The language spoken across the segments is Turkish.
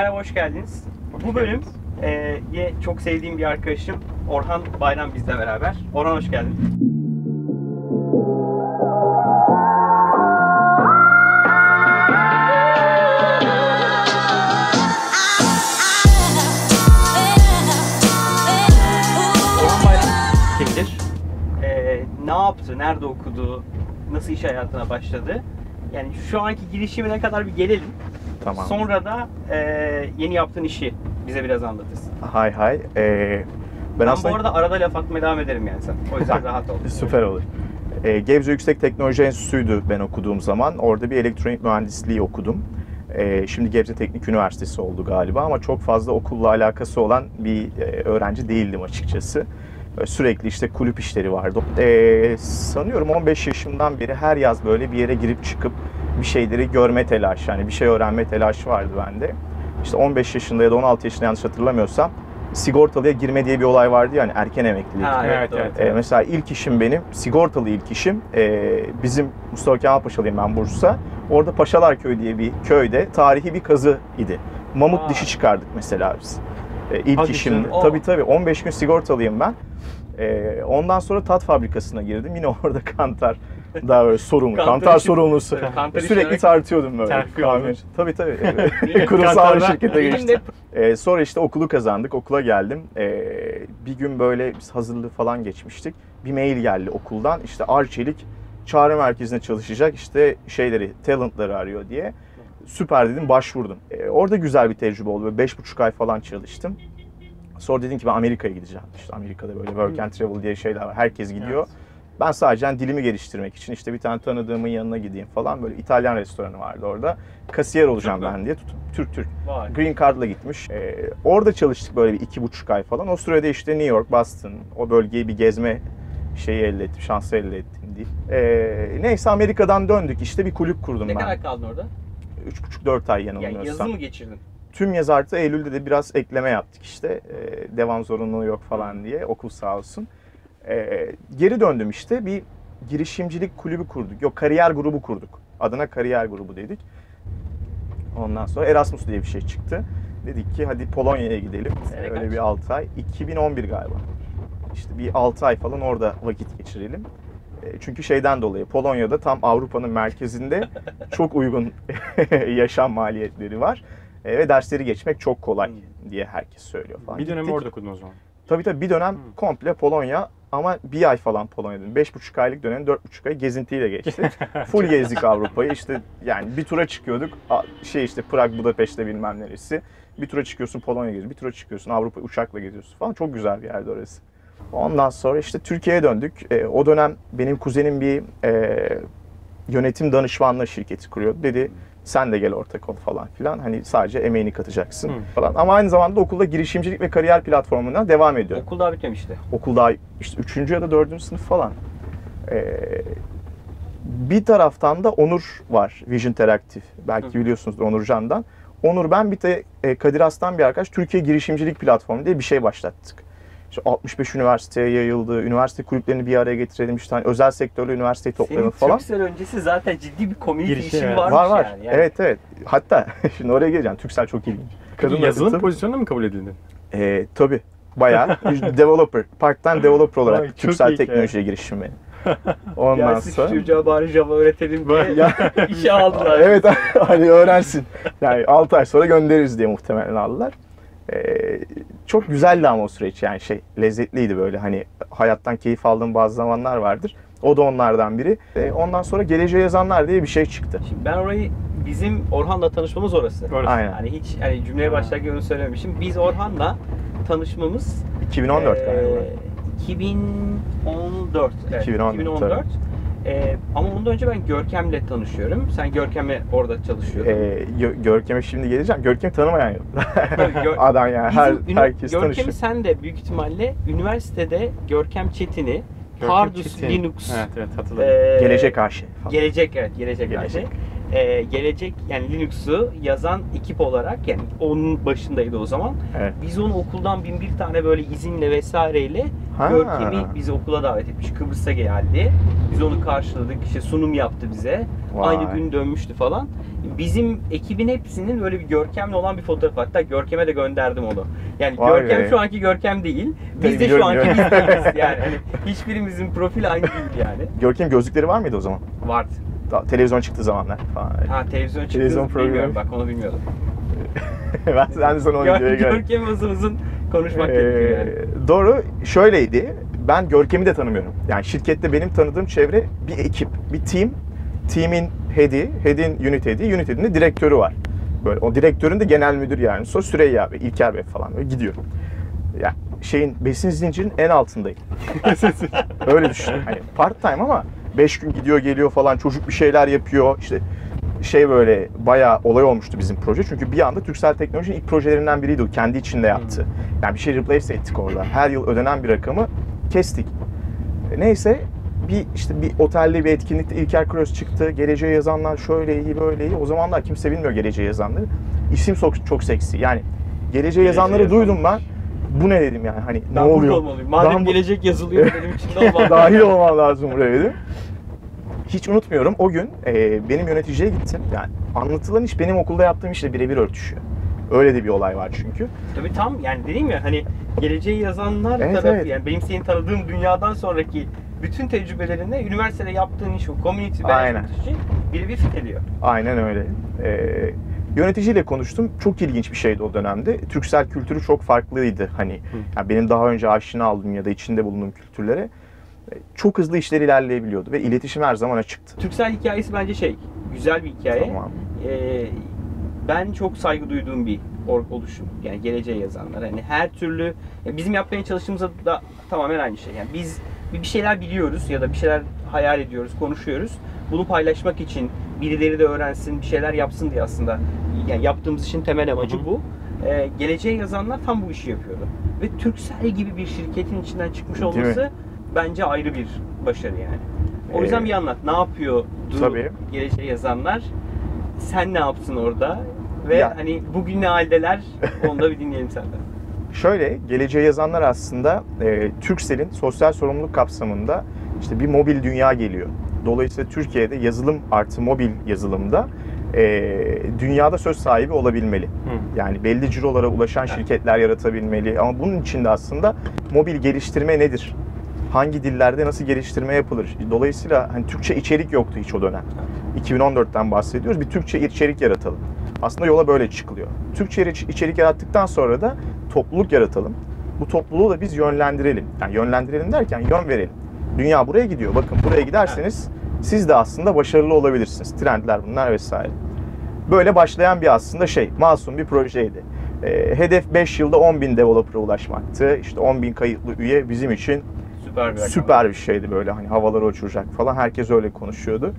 Merhaba, hoş geldiniz. Hoş Bu bölüm e, ye çok sevdiğim bir arkadaşım Orhan Bayram bizle beraber. Orhan hoş geldin. Orhan Bayram kimdir? E, ne yaptı, nerede okudu, nasıl iş hayatına başladı? Yani şu anki girişimine kadar bir gelelim. Tamam. Sonra da e, yeni yaptığın işi bize biraz anlatırsın. Hay hay. Ee, ben, Ben, aslında bu arada arada laf atmaya devam ederim yani sen. O yüzden rahat ol. süper olur. Ee, Gebze Yüksek Teknoloji Enstitüsü'ydü ben okuduğum zaman. Orada bir elektronik mühendisliği okudum. Ee, şimdi Gebze Teknik Üniversitesi oldu galiba ama çok fazla okulla alakası olan bir e, öğrenci değildim açıkçası. Böyle Sürekli işte kulüp işleri vardı. Ee, sanıyorum 15 yaşımdan beri her yaz böyle bir yere girip çıkıp bir şeyleri görme telaşı, yani bir şey öğrenme telaşı vardı bende. İşte 15 yaşında ya da 16 yaşında yanlış hatırlamıyorsam sigortalıya girme diye bir olay vardı yani erken emeklilik. Ha, evet, Evet, evet. Ee, mesela ilk işim benim, sigortalı ilk işim. Ee, bizim Mustafa Kemal Paşalıyım ben Bursa. Orada Paşalar Köyü diye bir köyde tarihi bir kazı idi. Mamut Aa. dişi çıkardık mesela biz. Ee, ilk Hadi işim. canım. Tabii tabii 15 gün sigortalıyım ben. Ee, ondan sonra tat fabrikasına girdim. Yine orada kantar daha böyle sorumlu. Kantar kantar sorumlusu. Evet, kantar Sürekli tartıyordum böyle. Kahve-. Tabii tabii. Benim Kurumsal bir şirkete geçtim. Ee, sonra işte okulu kazandık, okula geldim. Ee, bir gün böyle biz hazırlığı falan geçmiştik. Bir mail geldi okuldan. İşte Arçelik çağrı merkezine çalışacak işte şeyleri, talentları arıyor diye. Süper dedim, başvurdum. Ee, orada güzel bir tecrübe oldu. Böyle beş buçuk ay falan çalıştım. Sonra dedim ki ben Amerika'ya gideceğim. İşte Amerika'da böyle work and travel diye şeyler var. Herkes gidiyor. Ben sadece hani dilimi geliştirmek için işte bir tane tanıdığımın yanına gideyim falan. Böyle İtalyan restoranı vardı orada. Kasiyer olacağım Türk ben diye. Tutup, Türk Türk. var. Green Card'la gitmiş. Ee, orada çalıştık böyle bir iki buçuk ay falan. O sürede işte New York, Boston, o bölgeyi bir gezme şeyi elde ettim, şansı elde ettim diye. Ee, neyse Amerika'dan döndük. İşte bir kulüp kurdum Ne ben. kadar kaldın orada? Üç buçuk dört ay Ya yanılmıyorsam. yazı mı geçirdin? Tüm yaz artı Eylül'de de biraz ekleme yaptık işte. Ee, devam zorunluluğu yok falan diye. Okul sağ olsun. Ee, geri döndüm işte. Bir girişimcilik kulübü kurduk. Yok kariyer grubu kurduk. Adına kariyer grubu dedik. Ondan sonra Erasmus diye bir şey çıktı. Dedik ki hadi Polonya'ya gidelim. Sene Ee, öyle kaç? bir 6 ay. 2011 galiba. İşte bir 6 ay falan orada vakit geçirelim. Ee, Çünkü şeyden dolayı Polonya'da tam Avrupa'nın merkezinde çok uygun yaşam maliyetleri var. Ee, ve dersleri geçmek çok kolay Hmm. diye herkes söylüyor falan. Bir dönem Gittik. orada okudun o zaman. Tabii tabii bir dönem Hmm. komple Polonya ama bir ay falan Polonya'da. Beş buçuk aylık dönem dört buçuk ay gezintiyle geçti. Full gezdik Avrupa'yı işte yani bir tura çıkıyorduk şey işte Prag, Budapeşte bilmem neresi. Bir tura çıkıyorsun Polonya geziyorsun, bir tura çıkıyorsun Avrupa uçakla geziyorsun falan. Çok güzel bir yerdi orası. Ondan sonra işte Türkiye'ye döndük. E, o dönem benim kuzenim bir e, yönetim danışmanlığı şirketi kuruyordu. Dedi sen de gel ortak ol falan filan. Hani sadece emeğini katacaksın Hı. falan. Ama aynı zamanda okulda girişimcilik ve kariyer platformuna devam ediyor. Okul daha bitmemişti. Okul daha işte 3. ya da 4. sınıf falan. Ee, bir taraftan da Onur var Vision Interactive. Belki Hı. biliyorsunuzdur Onur Can'dan. Onur ben bir de e, Kadir Aslan bir arkadaş Türkiye Girişimcilik Platformu diye bir şey başlattık. İşte 65 üniversiteye yayıldı. Üniversite kulüplerini bir araya getirelim. işte hani özel sektörle üniversiteyi Senin toplayalım falan. Türksel öncesi zaten ciddi bir community Girişi, işin evet. varmış Var var. yani. yani. Evet evet. Hatta şimdi oraya geleceğim. Türksel çok ilginç. Kadın yazılım tabii. pozisyonuna mı kabul edildin? Ee, tabii. Bayağı developer, part-time developer olarak çok Türksel teknolojiye girişim benim. Ondan Gelsin sonra çocuğa bari Java öğretelim diye Ya- işe aldılar. evet hani öğrensin. Yani 6 ay sonra göndeririz diye muhtemelen aldılar. Ee, çok güzeldi ama o süreç yani şey lezzetliydi böyle hani hayattan keyif aldığım bazı zamanlar vardır. O da onlardan biri. Ee, ondan sonra Geleceğe Yazanlar diye bir şey çıktı. Şimdi ben orayı bizim Orhan'la tanışmamız orası. Orası. Aynen. Hani hiç hani cümleye başlarken onu söylememişim. Biz Orhan'la tanışmamız 2014 eee, galiba. 2014. Evet, 2014, 2014. Eee, ama ondan önce ben Görkem'le tanışıyorum. Sen Görkem'le orada çalışıyordun. Ee, Gö- Görkem'e şimdi geleceğim. Görkem'i tanımayan yok. Gör- Adam yani her, Bizim herkes Görkem'i tanışıyor. sen de büyük ihtimalle üniversitede Görkem Çetin'i Görkem Pardus Çetin. Linux Evet evet hatırladım. eee, Gelecek karşı. falan. Gelecek evet gelecek, Gelecek. gelecek. Ee, gelecek yani Linux'u yazan ekip olarak yani onun başındaydı o zaman. Evet. Biz onu okuldan bin bir tane böyle izinle vesaireyle Ha. Görkem'i bizi okula davet etmiş. Kıbrıs'a geldi. Biz onu karşıladık. işte sunum yaptı bize. Vay. Aynı gün dönmüştü falan. bizim ekibin hepsinin böyle bir Görkem'le olan bir fotoğraf hatta Görkem'e de gönderdim onu. Yani Vay Görkem be. şu anki Görkem değil. Biz de şu anki biz değiliz yani. Hani hiçbirimizin profil aynı değil yani. Görkem gözlükleri var mıydı o zaman? Vardı. Daha televizyon çıktığı zamanlar falan. Ha televizyon çıktı. Televizyon programı. bak onu bilmiyordum. ben, ben de sana o Gör, videoya geldim. Görkem uzun uzun konuşmak gerekiyor yani. Ee, doğru. Şöyleydi. Ben Görkem'i de tanımıyorum. Yani şirkette benim tanıdığım çevre bir ekip, bir team. Team'in head'i, head'in unit head'i, unit head'in de direktörü var. Böyle o direktörün de genel müdür yani. Sonra Süreyya Bey, İlker Bey falan böyle gidiyor. Yani şeyin besin zincirinin en altındayım. Öyle düşün. Hani part time ama 5 gün gidiyor geliyor falan çocuk bir şeyler yapıyor. İşte şey böyle bayağı olay olmuştu bizim proje. Çünkü bir anda Türksel Teknoloji'nin ilk projelerinden biriydi o. Kendi içinde yaptı. Yani bir şey replace ettik orada. Her yıl ödenen bir rakamı kestik. Neyse bir işte bir otelde bir etkinlikte İlker Kroos çıktı. Geleceğe yazanlar şöyle iyi böyle iyi. O zamanlar kimse bilmiyor geleceğe yazanları. İsim çok, çok seksi. Yani geleceğe yazanları yazanlar. duydum ben. Bu ne dedim yani hani Ben ne oluyor? olmalıyım. Madem Ben gelecek yazılıyor benim içinde olmam. Dahil olmam lazım buraya dedim. Hiç unutmuyorum o gün e, benim yöneticiye gittim. Yani anlatılan iş benim okulda yaptığım işle birebir örtüşüyor. Öyle de bir olay var çünkü. Tabii tam yani dedim ya hani geleceği yazanlar Evet, tarafı evet. yani benim senin tanıdığım dünyadan sonraki bütün tecrübelerinde üniversitede yaptığın iş o community Aynen. management işi birebir fit ediyor. Aynen öyle. Ee, yöneticiyle konuştum. Çok ilginç bir şeydi o dönemde. Türksel kültürü çok farklıydı. Hani yani benim daha önce aşina olduğum ya da içinde bulunduğum kültürlere e, çok hızlı işler ilerleyebiliyordu ve iletişim her zaman açıktı. Türksel hikayesi bence şey güzel bir hikaye. Tamam. Ee, ben çok saygı duyduğum bir oluşum. Yani geleceğe yazanlar. Hani her türlü ya bizim yapmaya çalıştığımızda da tamamen aynı şey. Yani biz bir şeyler biliyoruz ya da bir şeyler hayal ediyoruz, konuşuyoruz. Bunu paylaşmak için birileri de öğrensin, bir şeyler yapsın diye aslında yani yaptığımız işin temel amacı bu. Ee, geleceğe yazanlar tam bu işi yapıyordu. Ve Turkcell gibi bir şirketin içinden çıkmış olması bence ayrı bir başarı yani. O yüzden Ee, bir anlat. Ne yapıyordu tabii. geleceğe yazanlar? Sen ne yaptın orada? Ve Ya- hani bugün ne haldeler? Onu da bir dinleyelim senden. Şöyle, geleceğe yazanlar aslında e, Turkcell'in sosyal sorumluluk kapsamında işte bir mobil dünya geliyor. Dolayısıyla Türkiye'de yazılım artı mobil yazılımda e, dünyada söz sahibi olabilmeli. Yani belli cirolara ulaşan şirketler yaratabilmeli. Ama bunun için de aslında mobil geliştirme nedir? Hangi dillerde nasıl geliştirme yapılır? Dolayısıyla hani Türkçe içerik yoktu hiç o dönem. 2014'ten bahsediyoruz. Bir Türkçe içerik yaratalım. Aslında yola böyle çıkılıyor. Türkçe iç- içerik yarattıktan sonra da topluluk yaratalım. Bu topluluğu da biz yönlendirelim. Yani yönlendirelim derken yön verelim. Dünya buraya gidiyor. Bakın buraya giderseniz siz de aslında başarılı olabilirsiniz. Trendler bunlar vesaire. Böyle başlayan bir aslında şey, masum bir projeydi. Ee, hedef 5 yılda 10 bin developer'a ulaşmaktı. İşte 10 bin kayıtlı üye bizim için Süper bir süper bir şeydi böyle hani havalara uçuracak falan. Herkes öyle konuşuyordu.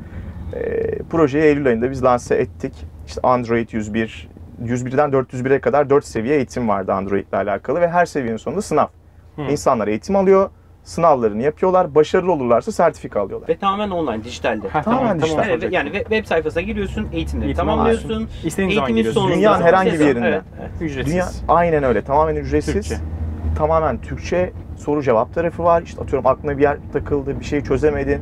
Ee, projeyi Eylül ayında biz lanse ettik. İşte Android 101, 101'den 401'e kadar 4 seviye eğitim vardı Android ile alakalı ve her seviyenin sonunda sınav. Hı. İnsanlar eğitim alıyor, sınavlarını yapıyorlar, başarılı olurlarsa sertifika alıyorlar. Ve tamamen online, dijitalde. Ha, Tamamen tamam, dijital. tamam. Evet, yani web, sayfasına giriyorsun, eğitimleri Eğitim tamamlıyorsun. İstediğin zaman Eğitimin giriyorsun. sonunda Dünyanın herhangi bir yerinde. Evet, evet. Ücretsiz. Dünya aynen öyle. Tamamen ücretsiz. Türkçe. Tamamen Türkçe soru cevap tarafı var. İşte atıyorum aklına bir yer takıldı, bir şey çözemedin.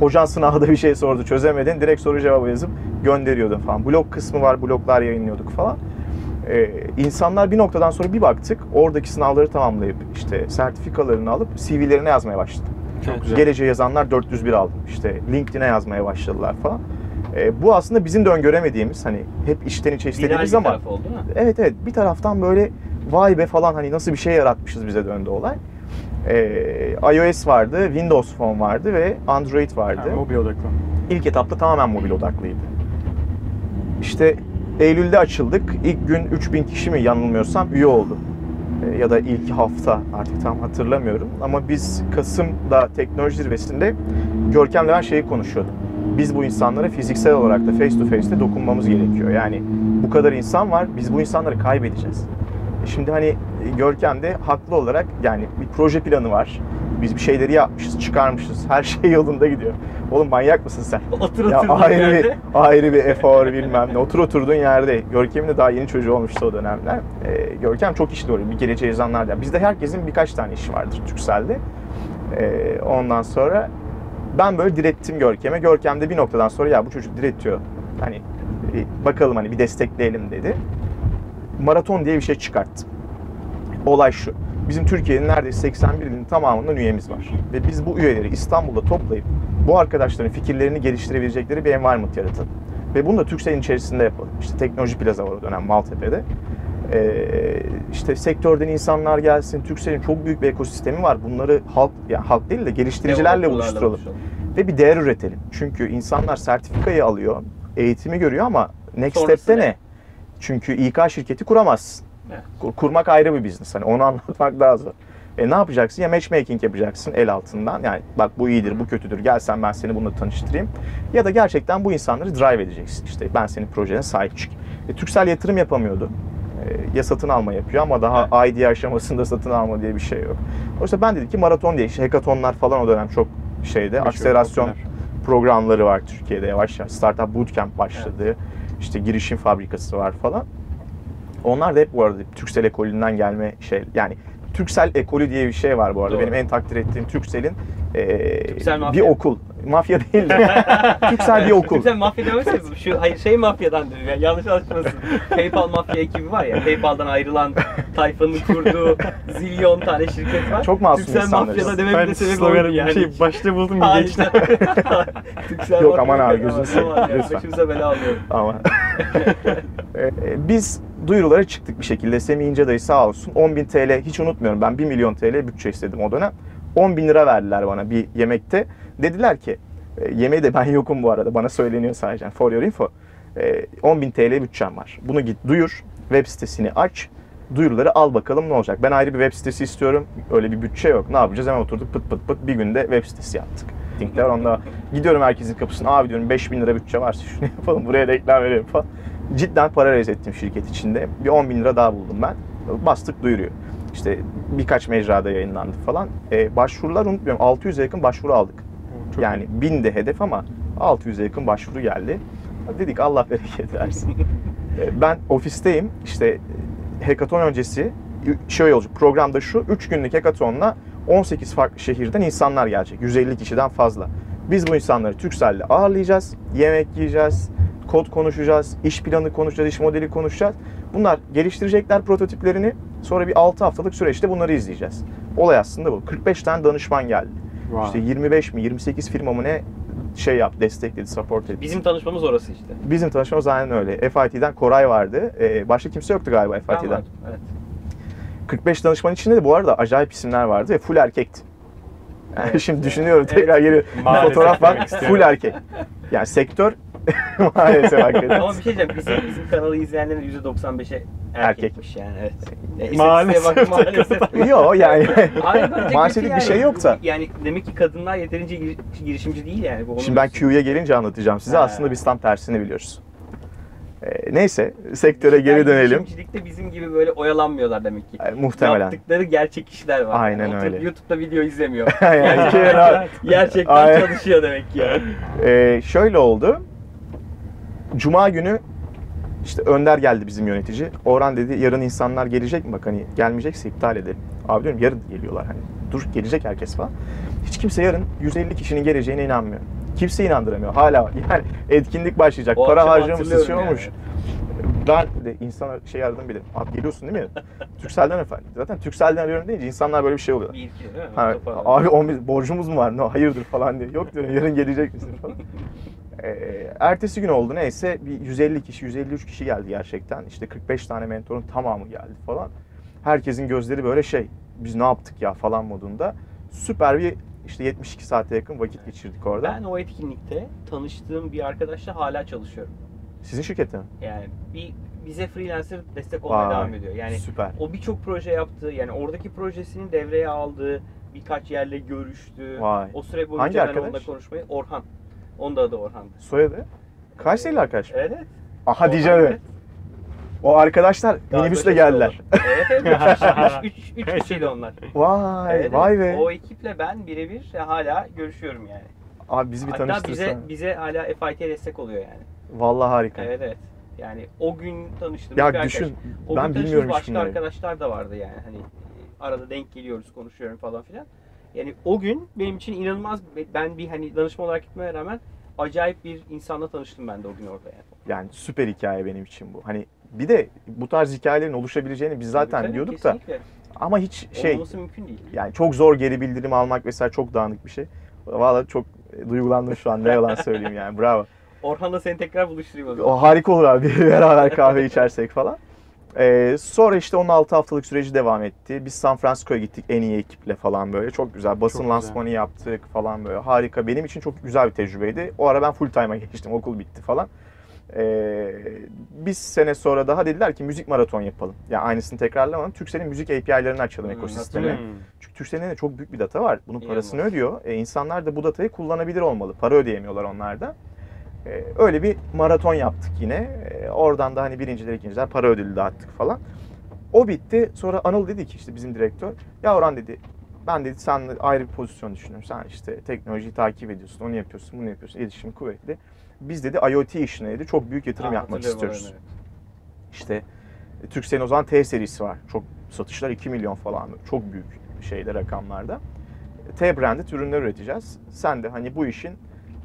Hocan sınavda bir şey sordu, çözemedin. Direkt soru cevabı yazıp gönderiyordun falan. Blog kısmı var, bloglar yayınlıyorduk falan. Ee, insanlar bir noktadan sonra bir baktık, oradaki sınavları tamamlayıp işte sertifikalarını alıp CV'lerine yazmaya başladı. Çok güzel. Geleceğe yazanlar 401 aldım. İşte LinkedIn'e yazmaya başladılar falan. Ee, bu aslında bizim de öngöremediğimiz hani hep içten içe istediğimiz ama taraf oldu? Evet evet bir taraftan böyle vay be falan hani nasıl bir şey yaratmışız bize döndü olay. Ee, iOS vardı, Windows Phone vardı ve Android vardı. Yani mobil odaklı. İlk etapta tamamen mobil odaklıydı. İşte Eylül'de açıldık. İlk gün 3000 kişi mi yanılmıyorsam üye oldu. Ee, ya da ilk hafta artık tam hatırlamıyorum. Ama biz Kasım'da teknoloji zirvesinde Görkem'le ben şeyi konuşuyordum. Biz bu insanlara fiziksel olarak da face to face'te dokunmamız gerekiyor. Yani bu kadar insan var, biz bu insanları kaybedeceğiz. E Şimdi hani Görkem de haklı olarak yani bir proje planı var. Biz bir şeyleri yapmışız, çıkarmışız. Her şey yolunda gidiyor. Oğlum manyak mısın sen? Otur Ya ayrı bir, ayrı bir efor bilmem ne. Otur oturduğun yerde. Görkem'in de daha yeni çocuğu olmuştu o dönemler. Ee, Görkem çok işli oluyor. Bir geleceğe yazanlar da. Bizde herkesin birkaç tane işi vardır Türkcell'de. Ee, ondan sonra ben böyle direttim Görkem'e. Görkem de bir noktadan sonra ya bu çocuk diretiyor. Hani E, bakalım hani bir destekleyelim dedi. Maraton diye bir şey çıkarttım. Olay şu. Bizim Türkiye'nin neredeyse 81 ilinin tamamından üyemiz var. Ve biz bu üyeleri İstanbul'da toplayıp bu arkadaşların fikirlerini geliştirebilecekleri bir environment yaratalım. Ve bunu da Türkcell'in içerisinde yapalım. İşte teknoloji plaza var o dönem Maltepe'de. Ee, işte sektörden insanlar gelsin. Turkcell'in çok büyük bir ekosistemi var. Bunları halk, yani halk değil de geliştiricilerle buluşturalım. buluşalım. Ve bir değer üretelim. Çünkü insanlar sertifikayı alıyor, eğitimi görüyor ama next Sonrası step'te ne? ne? Çünkü İK şirketi kuramazsın. Evet. Kur- Kurmak ayrı bir business. Hani onu anlatmak daha zor. E ne yapacaksın? Ya matchmaking yapacaksın el altından. Yani bak bu iyidir, bu kötüdür. Gel sen ben seni bununla tanıştırayım. Ya da gerçekten bu insanları drive edeceksin. İşte ben senin projene sahip çık. E, Turkcell yatırım yapamıyordu. E, ya satın alma yapıyor ama daha ID aşamasında satın alma diye bir şey yok. Oysa ben dedim ki maraton diye işte hackathonlar falan o dönem çok şeyde. Akselerasyon programları var Türkiye'de yavaş yavaş. Startup Bootcamp başladı. İşte girişim fabrikası var falan. Onlar da hep bu arada Türksel ekolünden gelme şey. Yani Türksel ekolü diye bir şey var bu arada. Doğru. Benim en takdir ettiğim Türksel'in Türksel bir okul. Mafya değil de. Türksel bir okul. Güzel mafya demeseniz şu hayır şey mafyadan dedim ya yanlış anlaşılmasın. PayPal mafya ekibi var ya PayPal'dan ayrılan tayfanın kurduğu zilyon tane şirket var. Çok masum Türksel insanlarız. mafyada dememin Ben de sebebi sloganı oydu yani. şey başta buldum bir Hayır. geçti. Türksel Yok, aman abi, gözünü seveyim, lütfen. Başımıza bela alıyor. Ama Eee, biz duyurulara çıktık bir şekilde. Semih İnce dayı sağ olsun. 10.000 TL hiç unutmuyorum. Ben 1 milyon TL bütçe istedim o dönem. 10 bin lira verdiler bana bir yemekte. Dediler ki e, yemeği de ben yokum bu arada. Bana söyleniyor sadece. For your info. E, 10 bin TL bütçem var. Bunu git duyur. Web sitesini aç. Duyuruları al bakalım ne olacak. Ben ayrı bir web sitesi istiyorum. Öyle bir bütçe yok. Ne yapacağız? Hemen oturduk pıt pıt pıt bir günde web sitesi yaptık. Linkler onda. Gidiyorum herkesin kapısına. Abi diyorum 5 bin lira bütçe varsa şunu yapalım. Buraya reklam verelim falan. Cidden para rez ettim şirket içinde. Bir 10 bin lira daha buldum ben. Bastık duyuruyor. İşte birkaç mecrada yayınlandı falan. E, başvurular unutmuyorum. 600'e yakın başvuru aldık. Çok yani 1000 de hedef ama 600'e yakın başvuru geldi. Dedik Allah bereket versin. E, ben ofisteyim. İşte e, hackathon öncesi şöyle olacak. Programda şu 3 günlük hackathonla 18 farklı şehirden insanlar gelecek. 150 kişiden fazla. Biz bu insanları Turkcell'le ağırlayacağız. Yemek yiyeceğiz. Kod konuşacağız. iş planı konuşacağız. iş modeli konuşacağız. Bunlar geliştirecekler prototiplerini. Sonra bir 6 haftalık süreçte bunları izleyeceğiz. Olay aslında bu. 45 tane danışman geldi. Vay. İşte 25 mi 28 firma mı ne şey yap destekledi, support etti. Bizim tanışmamız orası işte. Bizim tanışmamız aynen öyle. FIT'den Koray vardı. Ee, başka kimse yoktu galiba FIT'den. Evet. 45 danışman içinde de bu arada acayip isimler vardı ve full erkekti. Yani Evet. şimdi düşünüyorum Evet. tekrar geri bir Maalesef fotoğraf istiyorum. full erkek. Yani sektör maalesef hakikaten. Ama bir şey diyeceğim bizim, bizim kanalı izleyenlerin %95'e erkekmiş yani evet. E, Maalesef. maalesef. Yok yani maalesef bir şey yok da. Yani demek ki kadınlar yeterince gir- girişimci değil yani. Bu Şimdi ben. Q'ya gelince anlatacağım size. Ha. Aslında biz tam tersini biliyoruz. Ee, neyse sektöre geri Yani dönelim. Girişimcilikte bizim gibi böyle oyalanmıyorlar demek ki. Yani muhtemelen. Yaptıkları gerçek kişiler var. Aynen Oturup öyle. YouTube'da video izlemiyor. Yani Gerçekten, gerçekten Aynen. çalışıyor demek ki yani. Ee, şöyle oldu. Cuma günü işte Önder geldi bizim yönetici. Orhan dedi yarın insanlar gelecek mi? Bak hani gelmeyecekse iptal edelim. Abi diyorum yarın geliyorlar hani. Dur gelecek herkes falan. Hiç kimse yarın 150 kişinin geleceğine inanmıyor. Kimse inandıramıyor. Hala yani etkinlik başlayacak. O para harcamışsın şey hatırlıyorum olmuş. Ben de insana şey aradım bile. Abi geliyorsun değil mi? Türkcell'den efendim. Zaten Türkcell'den arıyorum deyince insanlar böyle bir şey oluyor. Bir iki değil mi? Ha, abi 11 borcumuz mu var? No, hayırdır falan diyor. Yok diyorum yarın gelecek misin falan. Ee, ertesi gün oldu neyse bir 150 kişi 153 kişi geldi gerçekten. İşte 45 tane mentorun tamamı geldi falan. Herkesin gözleri böyle şey biz ne yaptık ya falan modunda. Süper bir işte 72 saate yakın vakit geçirdik orada. Ben o etkinlikte tanıştığım bir arkadaşla hala çalışıyorum. Sizin şirkette mi? Yani bir bize freelancer destek olmaya Vay, devam ediyor. Yani süper. o birçok proje yaptı. Yani oradaki projesini devreye aldı. Birkaç yerle görüştü. Vay. O süre boyunca Hangi ben arkadaş? onunla konuşmayı Orhan. Onun da adı Orhan'dı. Soyadı? Kayseri'li arkadaş mı? Evet. Aha Orhan, diyeceğim. evet. O arkadaşlar minibüsle Kardeşi geldiler. Evet evet. Üç, üç, üç, kişiydi onlar. Vay Evet, vay be. O ekiple ben birebir hala görüşüyorum yani. Abi bizi bir Hatta bize bize hala FIT'ye destek oluyor yani. Vallahi harika. Evet evet. Yani o gün tanıştığımız Ya bir arkadaş. düşün, O ben gün bilmiyorum hiç başka bunları. arkadaşlar da vardı yani. Hani e, arada denk geliyoruz, konuşuyorum falan filan. Yani o gün benim için inanılmaz ben bir hani danışma olarak gitmeme rağmen acayip bir insanla tanıştım ben de o gün orada yani. Yani süper hikaye benim için bu. Hani bir de bu tarz hikayelerin oluşabileceğini biz zaten Tabii, diyorduk da kesinlikle. ama hiç şey Olmaması mümkün değil. yani çok zor geri bildirim almak vesaire çok dağınık bir şey. Vallahi çok duygulandım şu an ne yalan söyleyeyim yani bravo. Orhan'la seni tekrar buluşturayım o zaman. O harika olur abi beraber kahve içersek falan. Ee, sonra işte 16 haftalık süreci devam etti. Biz San Francisco'ya gittik en iyi ekiple falan böyle. Çok güzel. Basın Çok güzel. lansmanı yaptık falan böyle. Harika. Benim için çok güzel bir tecrübeydi. O ara ben full time'a geçtim. Okul bitti falan. Ee, bir sene sonra daha dediler ki müzik maraton yapalım. Yani aynısını tekrarlamadım. Turkcell'in müzik API'lerini açalım Hmm, ekosisteme. Çünkü Turkcell'in de çok büyük bir data var. Bunun parasını İnanılmaz. ödüyor. E, insanlar da bu datayı kullanabilir olmalı. Para ödeyemiyorlar onlar da. E, öyle bir maraton yaptık yine. E, oradan da hani birinciler, ikinciler para ödülü dağıttık falan. O bitti. Sonra Anıl dedi ki işte bizim direktör. Ya Orhan dedi ben dedi sen ayrı bir pozisyon düşünüyorum. Sen işte teknolojiyi takip ediyorsun, onu yapıyorsun, bunu yapıyorsun. İletişim kuvvetli. Biz dedi IoT işine dedi çok büyük yatırım Aa, yapmak istiyoruz. İşte e, Turkcell'in o zaman T serisi var. Çok satışlar 2 milyon falan. Çok büyük şeyde rakamlarda. T branded ürünler üreteceğiz. Sen de hani bu işin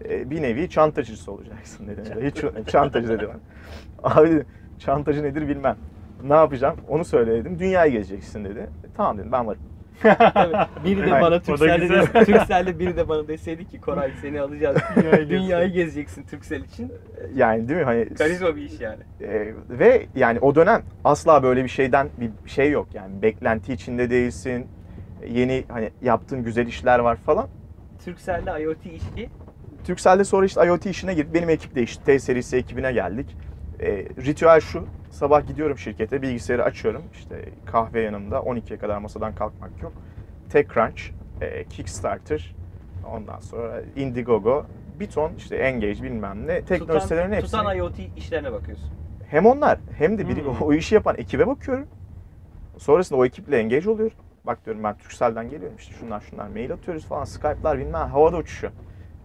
e, bir nevi çantacısı olacaksın dedi. Hiç çantacı dedi bana. Abi çantacı nedir bilmem. Ne yapacağım? Onu söyle dedim. Dünyayı gezeceksin dedi. E, tamam dedim ben varım. Tabii, biri de bana güzel. des- Turkcell'de biri de bana deseydi ki Koray seni alacağız. Dünyayı gezeceksin Turkcell için. Yani değil mi? Hani Karizma bir iş yani. E, ve yani o dönem asla böyle bir şeyden bir şey yok yani beklenti içinde değilsin. Yeni hani yaptığın güzel işler var falan. Turkcell'de IoT işi Turkcell'de sonra işte IoT işine girdik. Benim ekip değişti. T serisi ekibine geldik. E, ritüel şu. Sabah gidiyorum şirkete, bilgisayarı açıyorum. İşte kahve yanımda. 12'ye kadar masadan kalkmak yok. TechCrunch, e, Kickstarter, ondan sonra Indiegogo, bir ton işte Engage bilmem ne teknoloji sitelerinin tutan, hepsini. tutan IoT işlerine bakıyorsun. Hem onlar hem de biri, Hmm. o işi yapan ekibe bakıyorum. Sonrasında o ekiple engage oluyor. Bak diyorum ben Turkcell'den geliyorum işte şunlar şunlar mail atıyoruz falan Skype'lar bilmem havada uçuşuyor.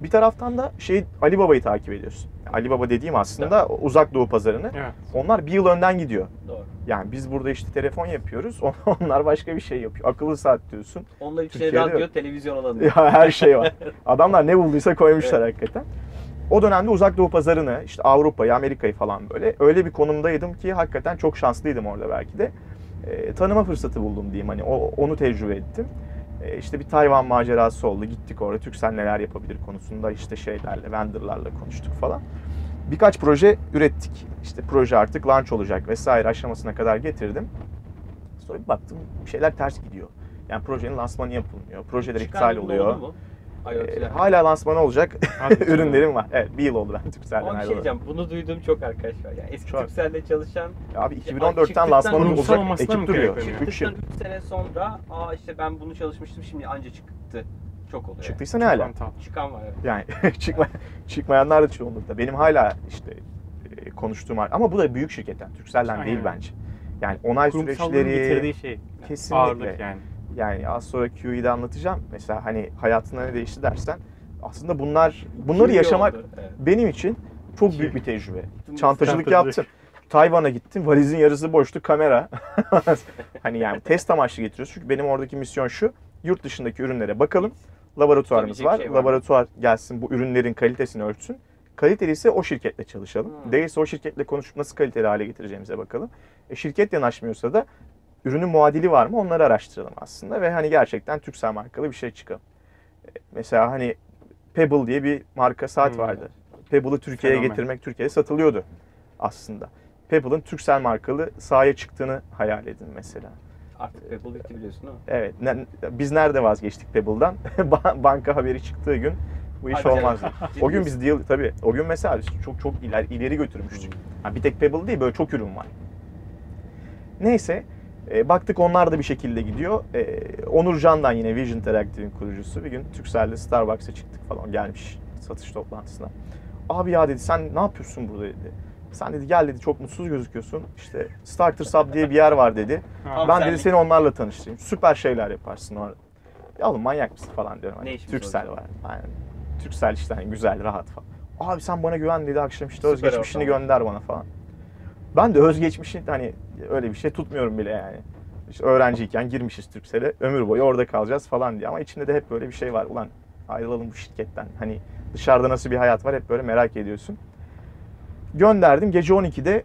Bir taraftan da şey Ali Baba'yı takip ediyorsun. Ali Baba dediğim aslında uzak doğu pazarını. Evet. Onlar bir yıl önden gidiyor. Doğru. Yani biz burada işte telefon yapıyoruz. Onlar başka bir şey yapıyor. Akıllı saat diyorsun. Onlar içine Türkiye'de radyo, televizyon alanı. Ya her şey var. Adamlar ne bulduysa koymuşlar hakikaten. O dönemde uzak doğu pazarını, işte Avrupa'yı, Amerika'yı falan böyle öyle bir konumdaydım ki hakikaten çok şanslıydım orada belki de. E, tanıma fırsatı buldum diyeyim hani o, onu tecrübe ettim. E, işte bir Tayvan macerası oldu. Gittik orada Türksel neler yapabilir konusunda işte şeylerle, vendorlarla konuştuk falan. Birkaç proje ürettik. İşte proje artık launch olacak vesaire aşamasına kadar getirdim. Sonra bir baktım bir şeyler ters gidiyor. Yani projenin lansmanı yapılmıyor. Projeler iptal oluyor. oldu mu? Ee, IoT'ler. hala lansmanı olacak ürünlerim var. Evet bir yıl oldu ben Turkcell'den Ama bir şey diyeceğim. Bunu duyduğum çok arkadaş var. Yani eski Çok. Turkcell'de çalışan Abi çıktıktan 2014'ten lansmanı olacak ekip duruyor. gerekleniyor? 3 yıl. çıktıktan 3 sene sonra aa işte ben bunu çalışmıştım şimdi anca çıktı. Çok oluyor. Çıktıysa ne hala? Çıkan var evet. Yani çıkma, çıkmayanlar da çoğunlukta. Benim hala işte e, konuştuğum ama bu da büyük şirketten. Turkcell'den Aynen değil bence. Yani onay Kurumsallığın süreçleri getirdiği şey. kesinlikle. Ağırlık yani. Yani az sonra QE'de anlatacağım. Mesela hani hayatında ne değişti dersen aslında bunlar bunları İyi yaşamak oldu, evet. benim için çok büyük bir tecrübe. Çantacılık yaptım. Tayvan'a gittim. Valizin yarısı boştu. Kamera. hani yani test amaçlı getiriyoruz. Çünkü benim oradaki misyon şu. Yurt dışındaki ürünlere bakalım. Laboratuvarımız var. şey var? Laboratuvar gelsin bu ürünlerin kalitesini ölçsün. Kaliteli ise o şirketle çalışalım. Hmm. Değilse o şirketle konuşup nasıl kaliteli hale getireceğimize bakalım. E, şirket yanaşmıyorsa da ürünün muadili var mı onları araştıralım aslında. Ve hani gerçekten Türksel markalı bir şey çıkalım. E, mesela hani Pebble diye bir marka saat Hmm. vardı. Pebble'ı Türkiye'ye Fenomen. getirmek Türkiye'de satılıyordu aslında. Pebble'ın Turkcell markalı sahaya çıktığını hayal edin mesela. Artık Apple bitti biliyorsun değil mi? Evet, ne- biz nerede vazgeçtik Pebble'dan? Ba- Banka haberi çıktığı gün bu iş Hadi olmazdı. O gün biz deal tabii. O gün mesela biz çok çok ileri, ileri götürmüştük. Ha, bir tek Pebble değil böyle çok ürün var. Neyse e, baktık onlar da bir şekilde gidiyor. E, Onur Can'dan yine Vision Interactive'in kurucusu bir gün Turkcell'de Starbucks'a çıktık falan gelmiş satış toplantısına. Abi ya dedi sen ne yapıyorsun burada dedi. Sen dedi gel dedi çok mutsuz gözüküyorsun. İşte Starter Sub diye bir yer var dedi. Ha. Ben dedi seni onlarla tanıştırayım. Süper şeyler yaparsın orada. Ya oğlum manyak mısın falan diyorum. Hani, Türksel var. Yani, Türksel işte hani güzel, rahat falan. Abi sen bana güven dedi akşam işte özgeçmişini gönder bana falan. Ben de özgeçmişi hani öyle bir şey tutmuyorum bile yani. İşte öğrenciyken girmişiz Türksel'e ömür boyu orada kalacağız falan diye. Ama içinde de hep böyle bir şey var. Ulan ayrılalım bu şirketten. Hani dışarıda nasıl bir hayat var hep böyle merak ediyorsun. Gönderdim. Gece 12'de